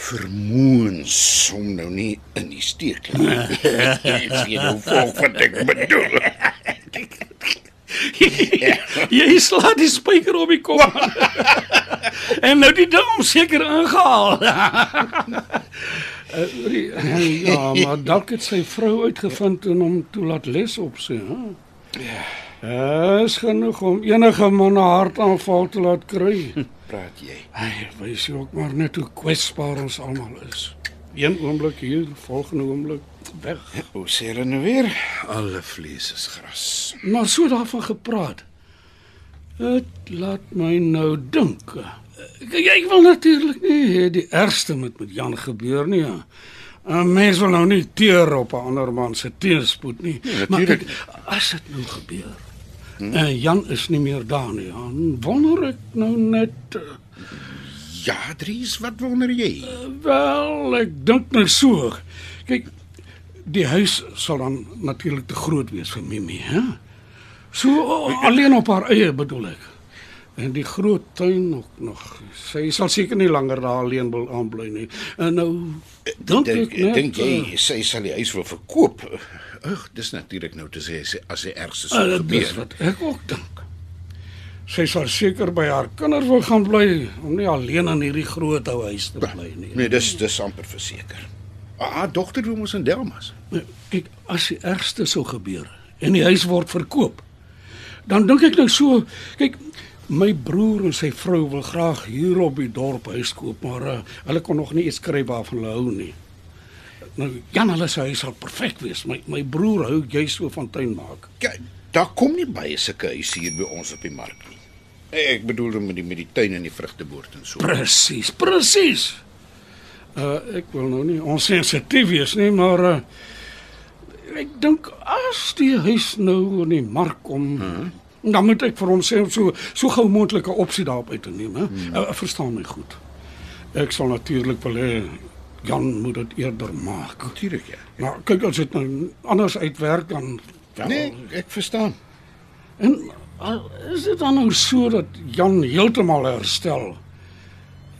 vermoëns om nou nie in die steek nie. Ek sien hoe volk wat ek bedoel.
Jy slaat die spyker op die kop. en nou die ding hom seker ingehaal. Uh, ja, maar dalk het sy vrou uitgevind en hom toelaat les op sy, hè? Ja. Is genoeg om enige man 'n hartaanval te laat kry.
Praat jy?
Hy wys jy ook maar net hoe kwesbaar ons almal is. Een oomblik hier, volgende oomblik weg.
Hoe sê hulle nou weer? Alle vlees is gras.
Maar so daarvan gepraat. Dit laat my nou dink. Kyk, ek wil natuurlik nie die ergste moet met Jan gebeur nie. Ja. 'n Mens wil nou nie teer op 'n ander man se teenspoed nie.
Ja,
maar kyk, as dit nou gebeur. Hm? En Jan is nie meer daar nie. Dan wonder ek nou net uh,
Ja, Dries, wat wonder jy?
wel, ek dink nou so. Kyk, die huis sal dan natuurlik te groot wees vir Mimi, hè? So alleen op haar eie bedoel ek. En die groot tuin ook nog. Sy sal seker nie langer daar alleen wil aanbly nie. En nou dink ek net
dink jy
eh,
sy sal die huis wil verkoop? Ag, dis natuurlik nou te sê as die ergste sou
uh, dis
gebeur.
wat ek ook dink. Sy sal seker by haar kinders wil gaan bly om nie alleen in hierdie groot ou huis te bly nie.
Nee, dis dis amper verseker. Haar dogter woon ons in Delmas.
Nou, Kyk, as die ergste sou gebeur en die huis word verkoop, dan dink ek nou so, kyk, my broer en sy vrou wil graag hier op die dorp huis koop, maar uh, hulle kon nog nie eens skryf waarvan hulle hou nie. Nou, Jan hulle se huis sal perfek wees. My my broer hou juist so van tuin maak.
Kyk, daar kom nie baie sulke huise hier by ons op die mark nie. Ek bedoel met die met die tuin en die vrugteboord en so.
Presies, presies. Uh ek wil nou nie onsensitief wees nie, maar uh ek dink as die huis nou in die mark kom, hmm. Dan moet ek vir hom sê om so so gou moontlik 'n opsie daarop uit te neem, hè. Hmm. Uh, verstaan my goed. Ek sal natuurlik wil hê Jan moet dit eerder maak.
Natuurlik ja.
Maar kyk as dit nou anders uitwerk dan wel.
Nee, ek verstaan.
En is dit dan nou so dat Jan heeltemal herstel,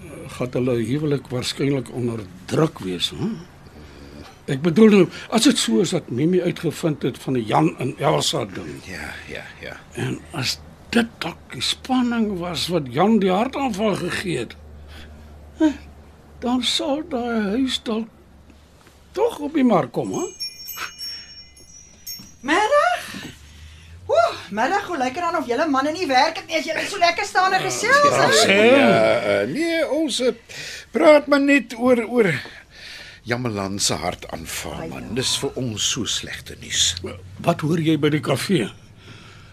eh, gaan hulle huwelik waarskynlik onder druk wees, hè? Ek bedoel nou, as dit so is dat Mimi uitgevind het van die Jan en Elsa ding
Ja, ja, ja.
en as dit dalk die spanning was wat Jan die hartaanval gegee het, hè, dan sou daai huis dalk tog op die mark kom, hè?
Middag. Ooh, middag, hoe lyk dit dan of julle manne nie werk het nie as julle so lekker staan en gesels? hè?
Sê,
Ja, uh, nee, ons uh, praat maar net oor oor Jamelan se hartaanval man. Dis vir ons so slegte nuus.
Wat hoor jy by die kafee?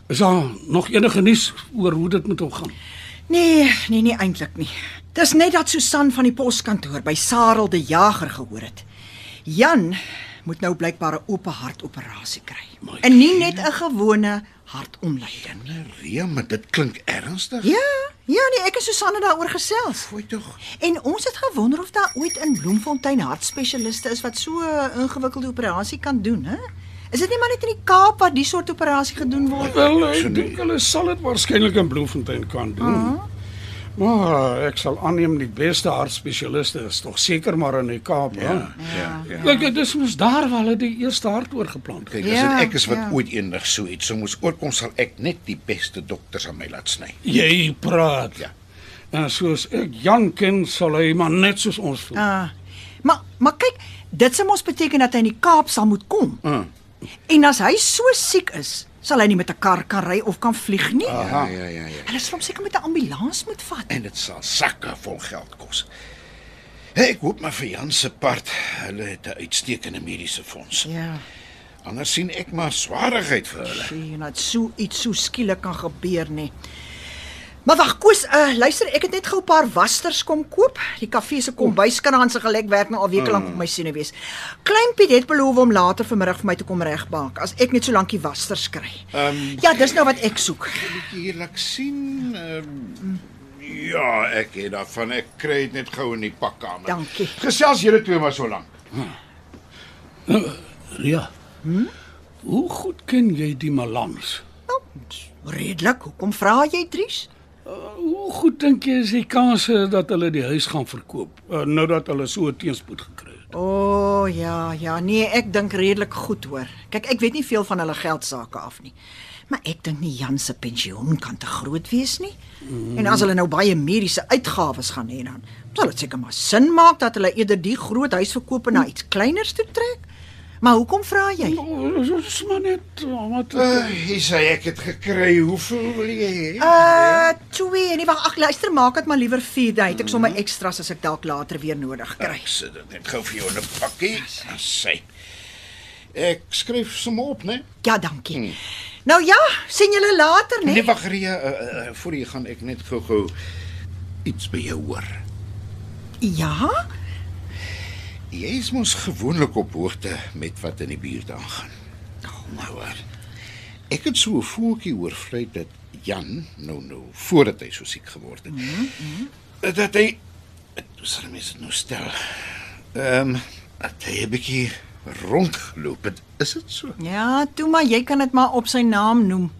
Is daar nog enige nuus oor hoe dit met hom gaan?
Nee, nee, nie eintlik nie. Dis net dat Susan van die poskantoor by Sarel die Jager gehoor het. Jan moet nou blykbaar 'n oop hartoperasie kry.
My
En nie net 'n gewone hartomleiding.
Ria, maar dit klink ernstig.
Ja, ja nee, ek en Susan het daaroor gesels.
Fooi tog.
En ons het gewonder of daar ooit in Bloemfontein hartspesialiste is wat so 'n ingewikkelde operasie kan doen, hè? Is dit nie maar net in die Kaap waar die soort operasie gedoen word?
Wel, ek dink hulle sal dit waarskynlik in Bloemfontein kan doen. Uh -huh. Maar ek sal aanneem die beste hartspesialiste is tog seker maar in die Kaap, ja.
Ja, ja. ja.
Kyk, dit is mos daar waar hulle die eerste hart oorgeplant het.
Kyk, as
Ja,
dit ek is wat
ja.
ooit eendag so iets sou moes oorkom, sal ek net die beste dokters aan my laat sny.
Jy praat.
Ja.
En soos ek Jan ken, sal hy maar net soos ons voel.
Ah. Maar maar kyk, dit sou mos beteken dat hy in die Kaap sal moet kom.
Uh.
En as hy so siek is, sal hy nie met 'n kar kan ry of kan vlieg nie.
Ja, ja, ja, ja.
Hulle sal hom seker met 'n ambulans moet vat.
En dit sal sakke vol geld kos. Hey, ek hoop maar vir Jan se part, hulle het 'n uitstekende mediese fonds.
Ja.
Anders sien ek maar swaarigheid vir hulle.
Sien, dat so iets so skielik kan gebeur nie. Maar wag, Koos, uh, luister, ek het net gou 'n paar wasters kom koop. Die kafee se kombuiskraan se gelek werk nou al weke lank op my senuwees. Klein Piet het beloof om later vanmiddag vir my te kom regmaak as ek net so lank die wasters kry.
Ehm,
ja, dis nou wat ek soek.
Bietjie hier laat sien. Ehm ja, ek het daarvan. Ek kry dit net gou in die pakkamer.
Dankie.
Gesels julle twee maar so lank.
Ja. Hm? Hoe goed ken jy die Malans?
Nou, redelik. Hoekom vra jy, Dries?
Hoe goed dink jy is die kanse dat hulle die huis gaan verkoop uh, nou dat hulle so teenspoed gekry het?
O oh, ja, ja, nee, ek dink redelik goed hoor. Kyk, ek weet nie veel van hulle geldsaake af nie. Maar ek dink nie Jan se pensioen kan te groot wees nie. Mm. En as hulle nou baie mediese uitgawes gaan hê dan, sal dit seker maar sin maak dat hulle eerder die groot huis verkoop en na iets kleiners toe trek. Maar hoekom vra jy?
Oh, Dis maar net wat
Uh, hier sê ek het gekry. Hoeveel wil jy hê?
Uh, twee. Nee, wag, ag luister, maak dit maar liewer 4. Dan het ek sommer extras as ek dalk later weer nodig kry.
Ek sit dit net gou vir jou in 'n pakkie. Sy. Ek skryf sommer op, né?
Ja, dankie. Nou ja, sien julle later, né?
Nee, wag Ria, uh, uh, voor jy gaan ek net gou-gou iets by jou hoor.
Ja?
Jy is mos gewoonlik op hoogte met wat in die buurt aangaan. Nou hoor. Ek het so 'n voeltjie oor vlei dat Jan nou nou voordat hy so siek geword het. Mm -hmm. Dat hy hoe sal mens dit nou stel? Ehm um, dat hy 'n bietjie rondgeloop het. Is dit so?
Ja, toe maar jy kan dit maar op sy naam noem.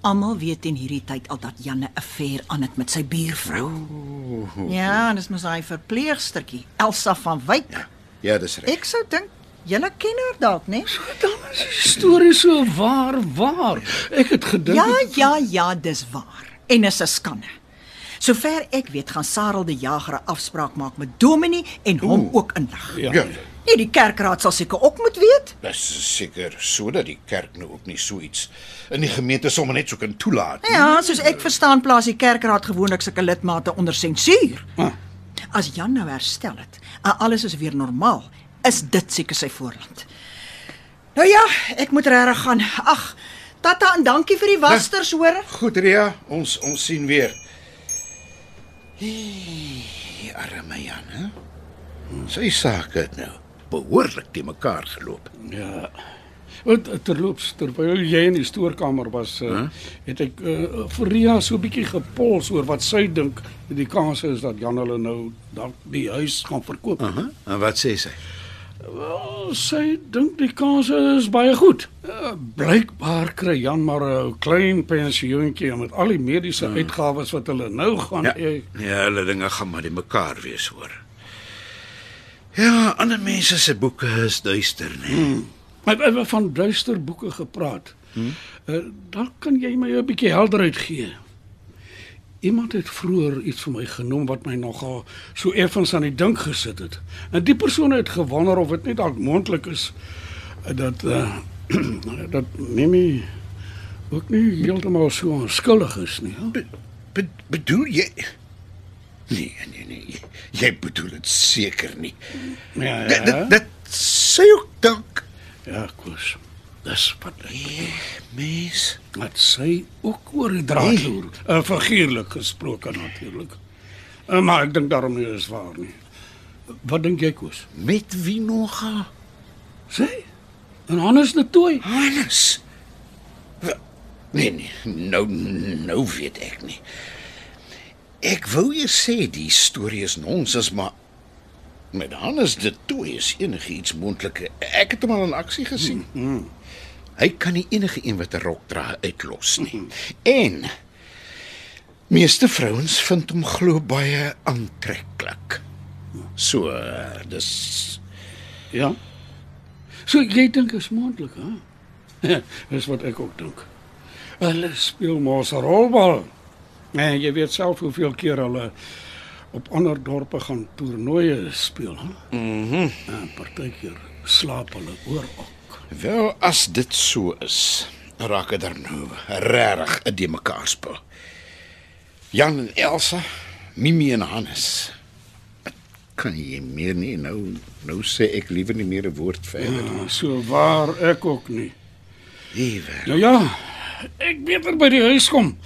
Almal weet in hierdie tyd al dat Janne 'n affair aan het met sy buurvrou. Ja, dis mos hy verpleegstertjie, Elsa van Wyk.
Ja, dis reg.
Ek sou dink julle ken haar dalk, né?
dan is die storie so waar waar. Ek het gedink
Ja, ja, ja, dis waar. En is 'n skande. Sover ek weet, gaan Sarel die Jager 'n afspraak maak met Dominee en hom
Oeh.
ook inlig.
Ja.
Ja.
Nee, die kerkraad sal seker ook moet weet.
Dis seker sodat die kerk nou ook nie so iets in die gemeente sommer net so kan toelaat nie.
Ja, soos ek verstaan plaas die kerkraad gewoonlik sulke lidmate onder sensuur.
Ah.
As Jan nou herstel het en alles is weer normaal, is dit seker sy voorland. Nou ja, ek moet regtig gaan. Ag, Tata en dankie vir die wasters, hoor.
Goed Ria, ons ons sien weer. Hey, arme Jan, hè? Sy sake het nou behoorlik te mekaar geloop.
Ja. Want terloops terwyl jy in die stoorkamer was, uh, huh? het ek uh, vir Ria so 'n bietjie gepols oor wat sy dink die kanse is dat Jan hulle nou dalk die huis gaan verkoop. Uh
Aha. En wat sê sy?
Wel, sy dink die kanse is baie goed. Uh, blykbaar kry Jan maar 'n klein pensioentjie met al die mediese uh. uitgawes wat hulle nou gaan
Ja,
hê.
ja, hulle dinge gaan maar die mekaar wees hoor. Ja, ander mense se boeke is duister, né? Hmm.
Maar we het van duister boeke gepraat. Hmm? Uh, dan kan jy my 'n bietjie helderheid gee. Iemand het vroeër iets vir my genoem wat my nogal so effens aan die dink gesit het. En die persoon het gewonder of dit nie dalk moontlik is uh, dat uh, dat Mimi ook nie heeltemal so onskuldig is nie.
Be, be, bedoel jy Nee, nee, nee. Jy bedoel dit seker nie.
Ja,
dit, dit sê ook dalk
ja, koes. Dis wat ek
mens.
Wat sy ook oor die draad loer. Uh, figuurlik gesproke natuurlik. Uh, maar ek dink daarom nie is waar nie. Wat dink jy koes?
Met wie nogal?
Sy? En Hannes de Tooi?
Hannes. Nee nee, nou nou weet ek nie. Ek wou jy sê die storie is nonsens, maar met Hannes de Tooi is enigiets moontlik. Ek het hom al in aksie gesien. Mm, Hy kan nie enige een wat 'n rok dra uitlos nie. En meeste vrouens vind hom glo baie aantreklik. So, dis
Ja. So jy dink is moontlik, hè? Dis wat ek ook dink. Hulle speel mos 'n rolbal. En jy weet self hoeveel keer hulle op ander dorpe gaan toernooie speel? Mhm. Mm en partykeer slaap hulle oor ook.
Wel as dit so is, raak dit dan nou regtig 'n de mekaar spel. Jan en Elsa, Mimi en Hannes. Kan jy meer nie nou nou sê ek liewer nie meer 'n woord verder.
Ja, so waar ek ook nie.
Liewe.
Nou ja, ek beter by die huis kom.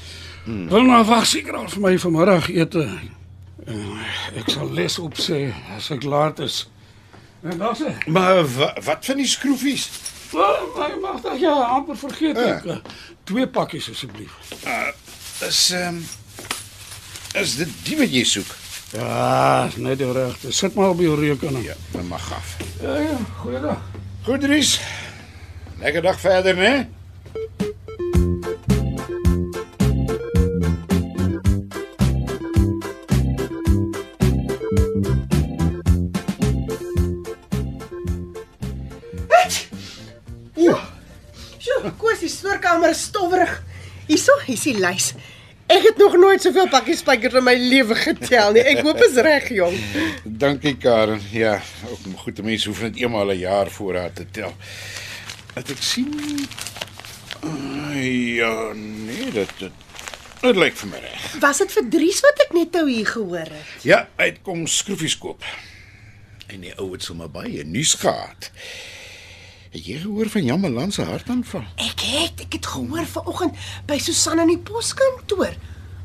Hmm. Wil nou wag seker al vir my vanmiddag ete. Uh, ek sal les opsê as ek laat is. En dan sê,
Maar wa, wat van die skroefies?
"Wel, my magtig ja, amper vergeet ek. Uh, twee pakkies asseblief."
Is ehm um, is dit die wat jy soek?
Ja, is net die regte. Sit maar op jou rekening.
Ja, dan mag af.
ja, ja goeiedag.
Goed, Dries. Lekker dag verder, né?
Stowwerig. Hierso, hier's die lys. Ek het nog nooit soveel pakkies spykers in my lewe getel nie. Ek hoop is reg, jong.
Dankie Karen. Ja, ook goed, mense hoef net eenmal 'n jaar voorraad te tel. Dat ek sien uh, ja, nee, dit dit dit lyk vir my reg.
Was dit vir Dries wat ek net nou hier gehoor het?
Ja, hy het kom skroefies koop. En die ou het sommer baie nuus gehad. Het jy gehoor van Jan Malan se hartaanval?
Ek het, ek het gehoor vanoggend by Susan in die poskantoor.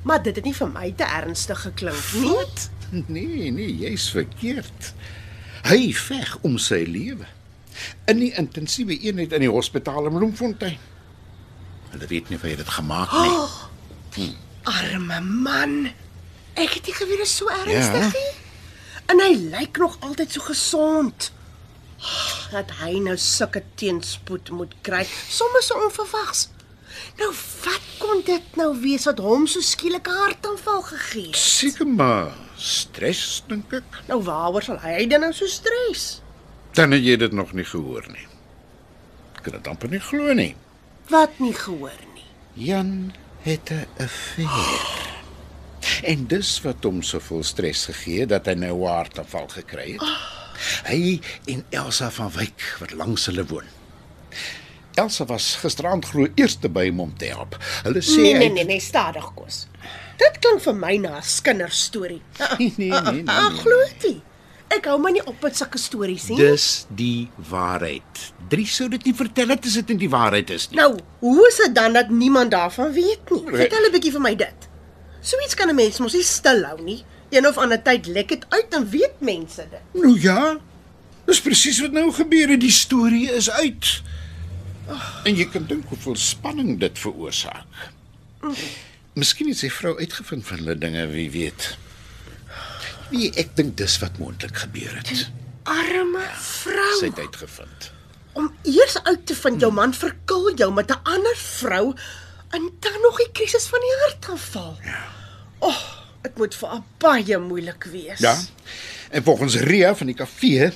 Maar dit het nie vir my te ernstig geklink nie.
Wat? Nee, nee, jy's verkeerd. Hy veg om sy lewe. In die intensiewe eenheid in die hospitaal in Bloemfontein. Hulle weet nie of hy dit gemaak nie.
Oh, arme man. Ek het nie geweet dit is so ernstig
Ja.
nie. En hy lyk nog altyd so gesond. Oh, Dat hy nou sulke teenspoed moet kry, sommer so onverwags. Nou wat kon dit nou wees wat hom so skielik 'n hartaanval gegee het?
Seker maar stres dink ek.
Nou waaroor sal hy dan nou so stres?
Dan het jy dit nog nie gehoor nie. Ek kan dit amper nie glo nie.
Wat nie gehoor nie.
Jan het 'n affair. En dis wat hom soveel stres gegee het dat hy nou 'n hartaanval gekry het. Hy en Elsa van Wyk wat langs hulle woon. Elsa was gisterand glo eerste by hom om te help. Hulle sê
Nee
hy-
nee nee, nee stadig kos. Dit klink vir my na 'n kinderstorie.
Nee, nee, nee, nee,
Ah,
nee.
glo dit. Ek hou my nie op met sulke stories nie.
Dis die waarheid. Drie sou dit nie vertel het as dit nie die waarheid is nie.
Nou, hoe is dit dan dat niemand daarvan weet nie?
Nee.
Vertel 'n bietjie vir my dit. Soiets kan 'n mens mos nie stil hou nie. Een of ander tyd lek dit uit en weet mense dit.
Nou ja. Dis presies wat nou gebeur het. Die storie is uit. En jy kan dink hoeveel spanning dit veroorsaak. Miskien het sy vrou uitgevind van hulle dinge, wie weet. Wie ek dink dis wat moontlik gebeur het.
Arme vrou.
Sy het uitgevind.
Om eers uit te vind jou man verkil jou met 'n ander vrou en dan nog die krisis van die hartaanval. Ja. O, oh, dit moet vir haar baie moeilik wees.
Ja. En volgens Ria van die kafee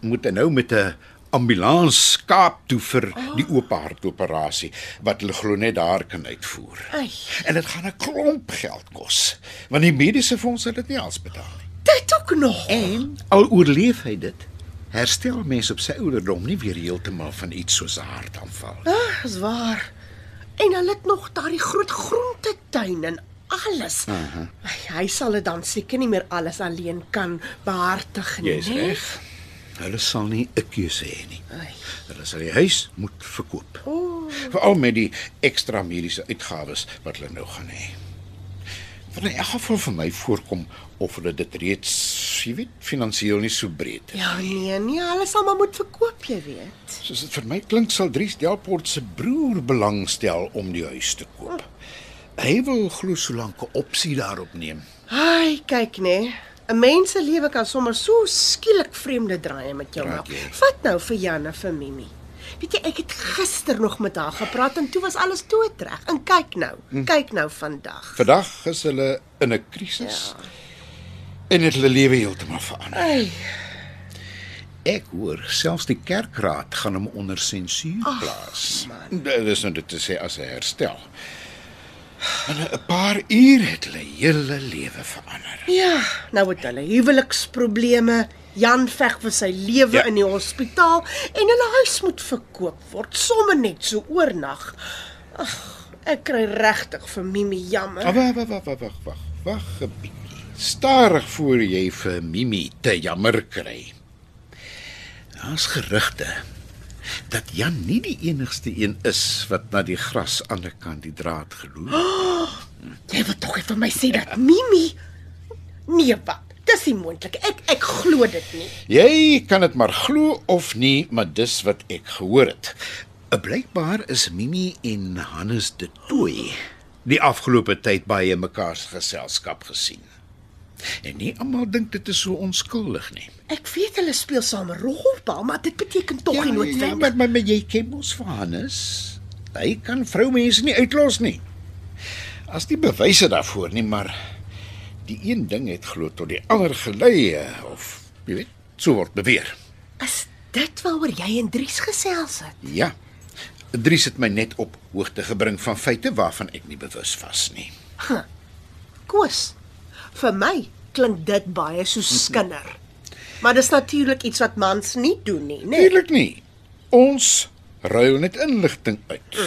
moet hy nou met 'n ambulans Kaap toe vir die oop hartoperasie wat hulle glo net daar kan uitvoer.
Ai.
En dit gaan 'n klomp geld kos, want die mediese fonds sal dit nie als betaal nie.
Dit ook nog.
En al oorleef hy dit, herstel mens op sy ouderdom nie weer heeltemal van iets soos 'n hartaanval.
Ah, is waar. En hulle het nog daardie groot groentetuin en alles. Uh -huh. Hy sal dit dan seker nie meer alles alleen kan behartig nie.
Jy's reg. Hulle sal nie 'n keuse hê nie.
Ai.
Hulle sal die huis moet verkoop.
O,
Veral met die ekstra mediese uitgawes wat hulle nou gaan hê. Wat in elk geval vir my voorkom of hulle dit reeds, jy weet, finansiëel nie so breed is.
ja nee, nee, hulle sal maar moet verkoop, jy weet.
Soos dit vir my klink sal Dries Delport se broer belangstel om die huis te koop. Hy wil glo solank 'n opsie daarop neem.
Ai, kyk nê. 'n Mens se lewe kan sommer so skielik vreemde draaie met jou maak. Vat nou vir Janne vir Mimi. Weet jy, ek het gister nog met haar gepraat en toe was alles doodreg. En kyk nou, hm. kyk nou vandag.
Vandag is hulle in 'n krisis. Ja. En het hulle lewe heeltemal verander.
Ai,
Ek hoor selfs die kerkraad gaan hom onder sensuur plaas. Dit is nou dit te sê as hy herstel. In 'n paar uur het hulle hele lewe verander.
ja, nou het hulle huweliksprobleme. Jan veg vir sy lewe
Ja.
in die hospitaal en hulle huis moet verkoop word sommer net so oornag. Ag, ek kry regtig vir Mimi jammer.
Ah, Wag, wag, wag, wag, wag, wag. Wag 'n bietjie. Stadig voor jy vir Mimi te jammer kry. Daar's gerugte dat Jan nie die enigste een is wat na die gras aan die kant die draad geloop.
Jy wil tog nie vir my sê dat Mimi Nee, wat? Dis nie moontlik. Ek ek glo dit nie.
Jy kan dit maar glo of nie, maar dis wat ek gehoor het. Blykbaar is Mimi en Hannes de Tooi die afgelope tyd baie mekaar se geselskap gesien. En nie almal dink dit is so onskuldig nie.
Ek weet hulle speel saam rolbal, maar dit beteken tog nie
ja,
noodwendig.
maar, maar, maar jy ken mos vir Hannes. Hy kan vroumense nie uitlos nie. As die bewyse daarvoor nie, maar die een ding het glo tot die ander gelei eh, of jy weet, so word beweer.
Is dit waaroor jy en Dries gesels het?
Ja. Dries het my net op hoogte gebring van feite waarvan ek nie bewus was nie.
Koos. Vir my klink dit baie so skinder. Maar dis natuurlik iets wat mans nie doen nie, né? Nee.
Natuurlik nie. Ons ruil net inligting uit.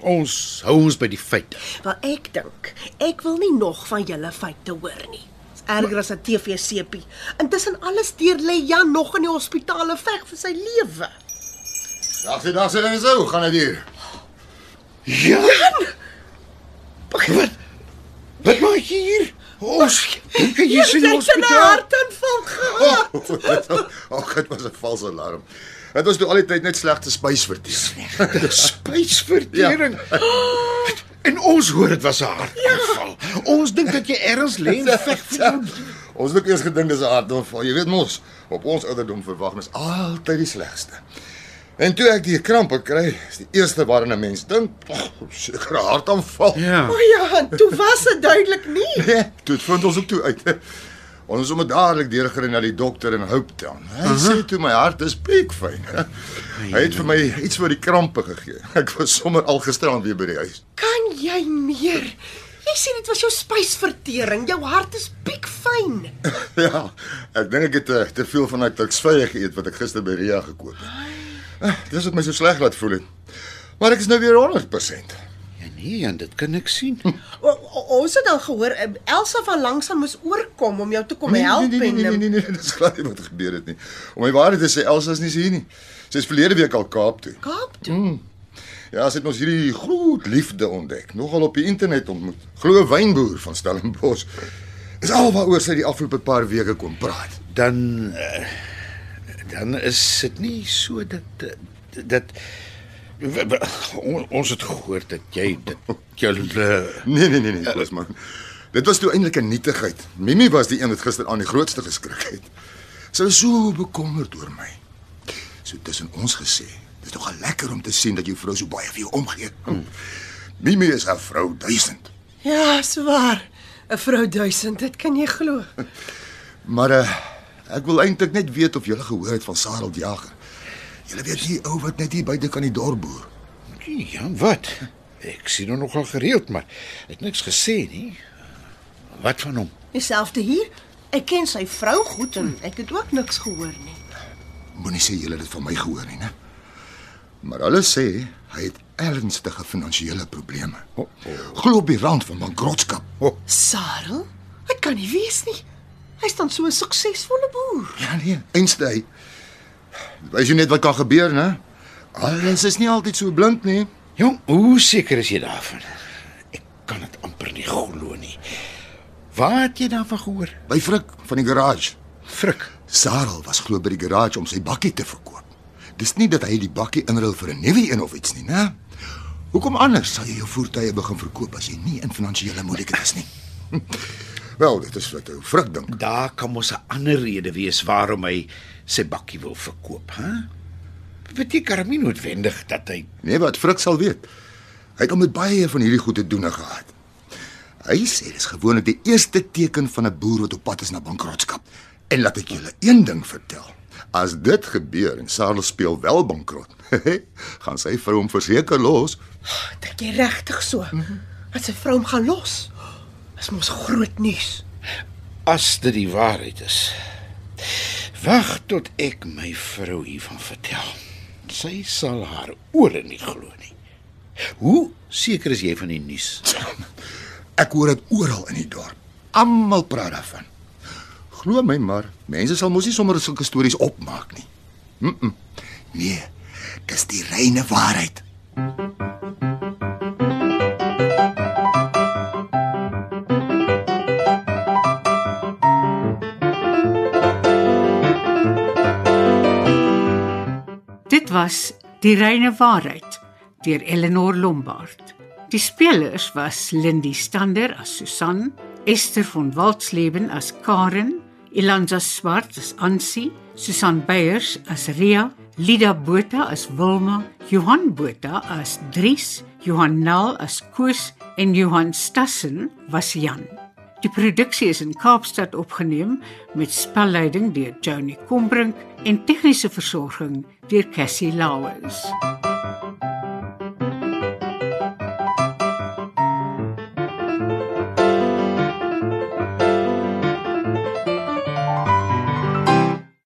Ons hou ons by die feite.
Wel ek dink, ek wil nie nog van julle feite hoor nie. Dis erger as 'n TV-sepie. Intussen alles deur lê Jan nog in die hospitaal en veg vir sy lewe.
Dag dag sê dan so, gaan dit hier.
Ja. Wat? Wat maak jy hier? Ons jy is in die
het 'n
hospitaal.
hartaanval gehad.
Oh, oh, dit was 'n valse alarm. Dit was toe al die tyd net slegte spysvertering.
Dis spysvertering. En ons hoor dit was 'n hartaanval. Ons dink dat jy ergens lê en veg vir jou.
Ons het ook eers gedink dis 'n hartaanval. Jy weet mos, op ons ouderdom verwag mens altyd die slegste. En toe ek die krampe kry, is die eerste waaraan 'n mens dink, oh, seker hartaanval.
Ja.
O ja, toe was dit duidelik nie.
Nee, toe het vind ons ook toe uit. Ons is sommer dadelik deurgery na die dokter in Hope Town. Hy uh -huh. sê toe my hart is piekfyn. Hy het vir my iets vir die krampe gegee. Ek was sommer al gisterand weer by die huis.
Kan jy meer? Jy sê dit was jou spysvertering. Jou hart is piekfyn.
Ja, ek dink ek het te, te veel van daai tuksvye geëet wat ek gister by Ria gekoop het. Ah, Dis wat my so sleg laat voel het. Maar ek is nou weer 100%.
Ja nee, en dit kan ek sien.
O, o, ons het dan gehoor eh, Elsa van langsaan moes oorkom om jou te kom help
nee, nee, nee, nee,
en
nee, nee, nee, dis glad nie wat gebeur het nie. Om my waarheid te sê, Elsa is nie hier nie. Sy is verlede week al Kaap toe.
Kaap toe.
Ja, sy het ons hierdie groot liefde ontdek, nogal op die internet ontmoet. Glo 'n wynboer van Stellenbosch. Is alwaaroor sy die afgelope paar weke kom praat.
Dan uh, dan is dit nie so dat dat, dat on- ons het gehoor dat jy dit julle
Nee, nee, nee, nee, Koos man. Dit was toe eintlik 'n nietigheid. Mimi was die een wat gister aan die grootste geskrik het. Sy was so bekommerd oor my. So tussen ons gesê, dis nogal lekker om te sien dat jou vrou so baie vir jou omgee. Hmm. Mimi is 'n vrou duisend.
Ja, swaar. 'n Vrou duisend, dit kan jy glo.
Maar uh, ek wil eintlik net weet of jy gehoor het van Sarel die Jager. Jy weet die ou wat net hier buite kan die dorp boer.
Ja, wat? Ek sien hom nogal gereeld, maar het niks gesê nie. Wat van hom?
Dieselfde hier. Ek ken sy vrou goed en ek het ook niks gehoor nie.
Moenie sê jy het dit van my gehoor nie, né? Maar hulle sê hy het ernstige finansiële probleme.
Oh, oh.
Glo op die rand van bankrotskap.
Oh,
Sarel? Dit kan nie wees nie. Hy staan so 'n suksesvolle boer.
Ja nee, einste hy. Wys jy net wat kan gebeur, né? Alles is nie altyd so blind nie.
jong, hoe seker is jy daarvan? Ek kan dit amper nie glo nie. Waar het jy daarvan gehoor?
By Frik van die garage.
Frik.
Sarel was glo by die garage om sy bakkie te verkoop. Dis nie dat hy die bakkie inruil vir 'n nuwe een of iets nie, né? Hoekom anders sal jy jou voertuie begin verkoop as jy nie in finansiële moeilikheid is nie? Wel, dit is wat ou Frik dink.
Daar kan mos 'n ander rede wees waarom hy sy bakkie wil verkoop, hè? Beteken nie noodwendig dat hy
Nee, wat Frik sal weet. Hy het al met baie van hierdie goed te doen gehad. Hy sê dis gewoonlik die eerste teken van 'n boer wat op pad is na bankrotskap. En laat ek julle een ding vertel. As dit gebeur en Sarel speel wel bankrot, gaan sy vrou hom verseker los.
Dink jy regtig so? Dat sy vrou hom gaan los? Dis mos groot nuus.
as dit die waarheid is. Wag tot ek my vrou hiervan vertel. Sy sal haar ore nie glo nie. Hoe seker is jy van die nuus?
Ek hoor dit oral in die dorp. Almal praat daarvan. Glo my maar, mense sal mos nie sommer sulke stories opmaak nie. Mm, -mm. Nee, dis die reine waarheid.
Dit was Die reine waarheid deur Eleanor Lombard. Die spelers was Lindy Stander as Susan, Esther von Waltzleben as Karen, Ilanza Swart as Ansie, Susan Beyers as Ria, Lida Botha as Wilma, Johan Botha as Dries, Johan Nel as Koos en Johan Stassen was Jan. Die produksie is in Kaapstad opgeneem met spelleiding deur Johnny Combrink en tegniese versorging Dear Cassie Lowes.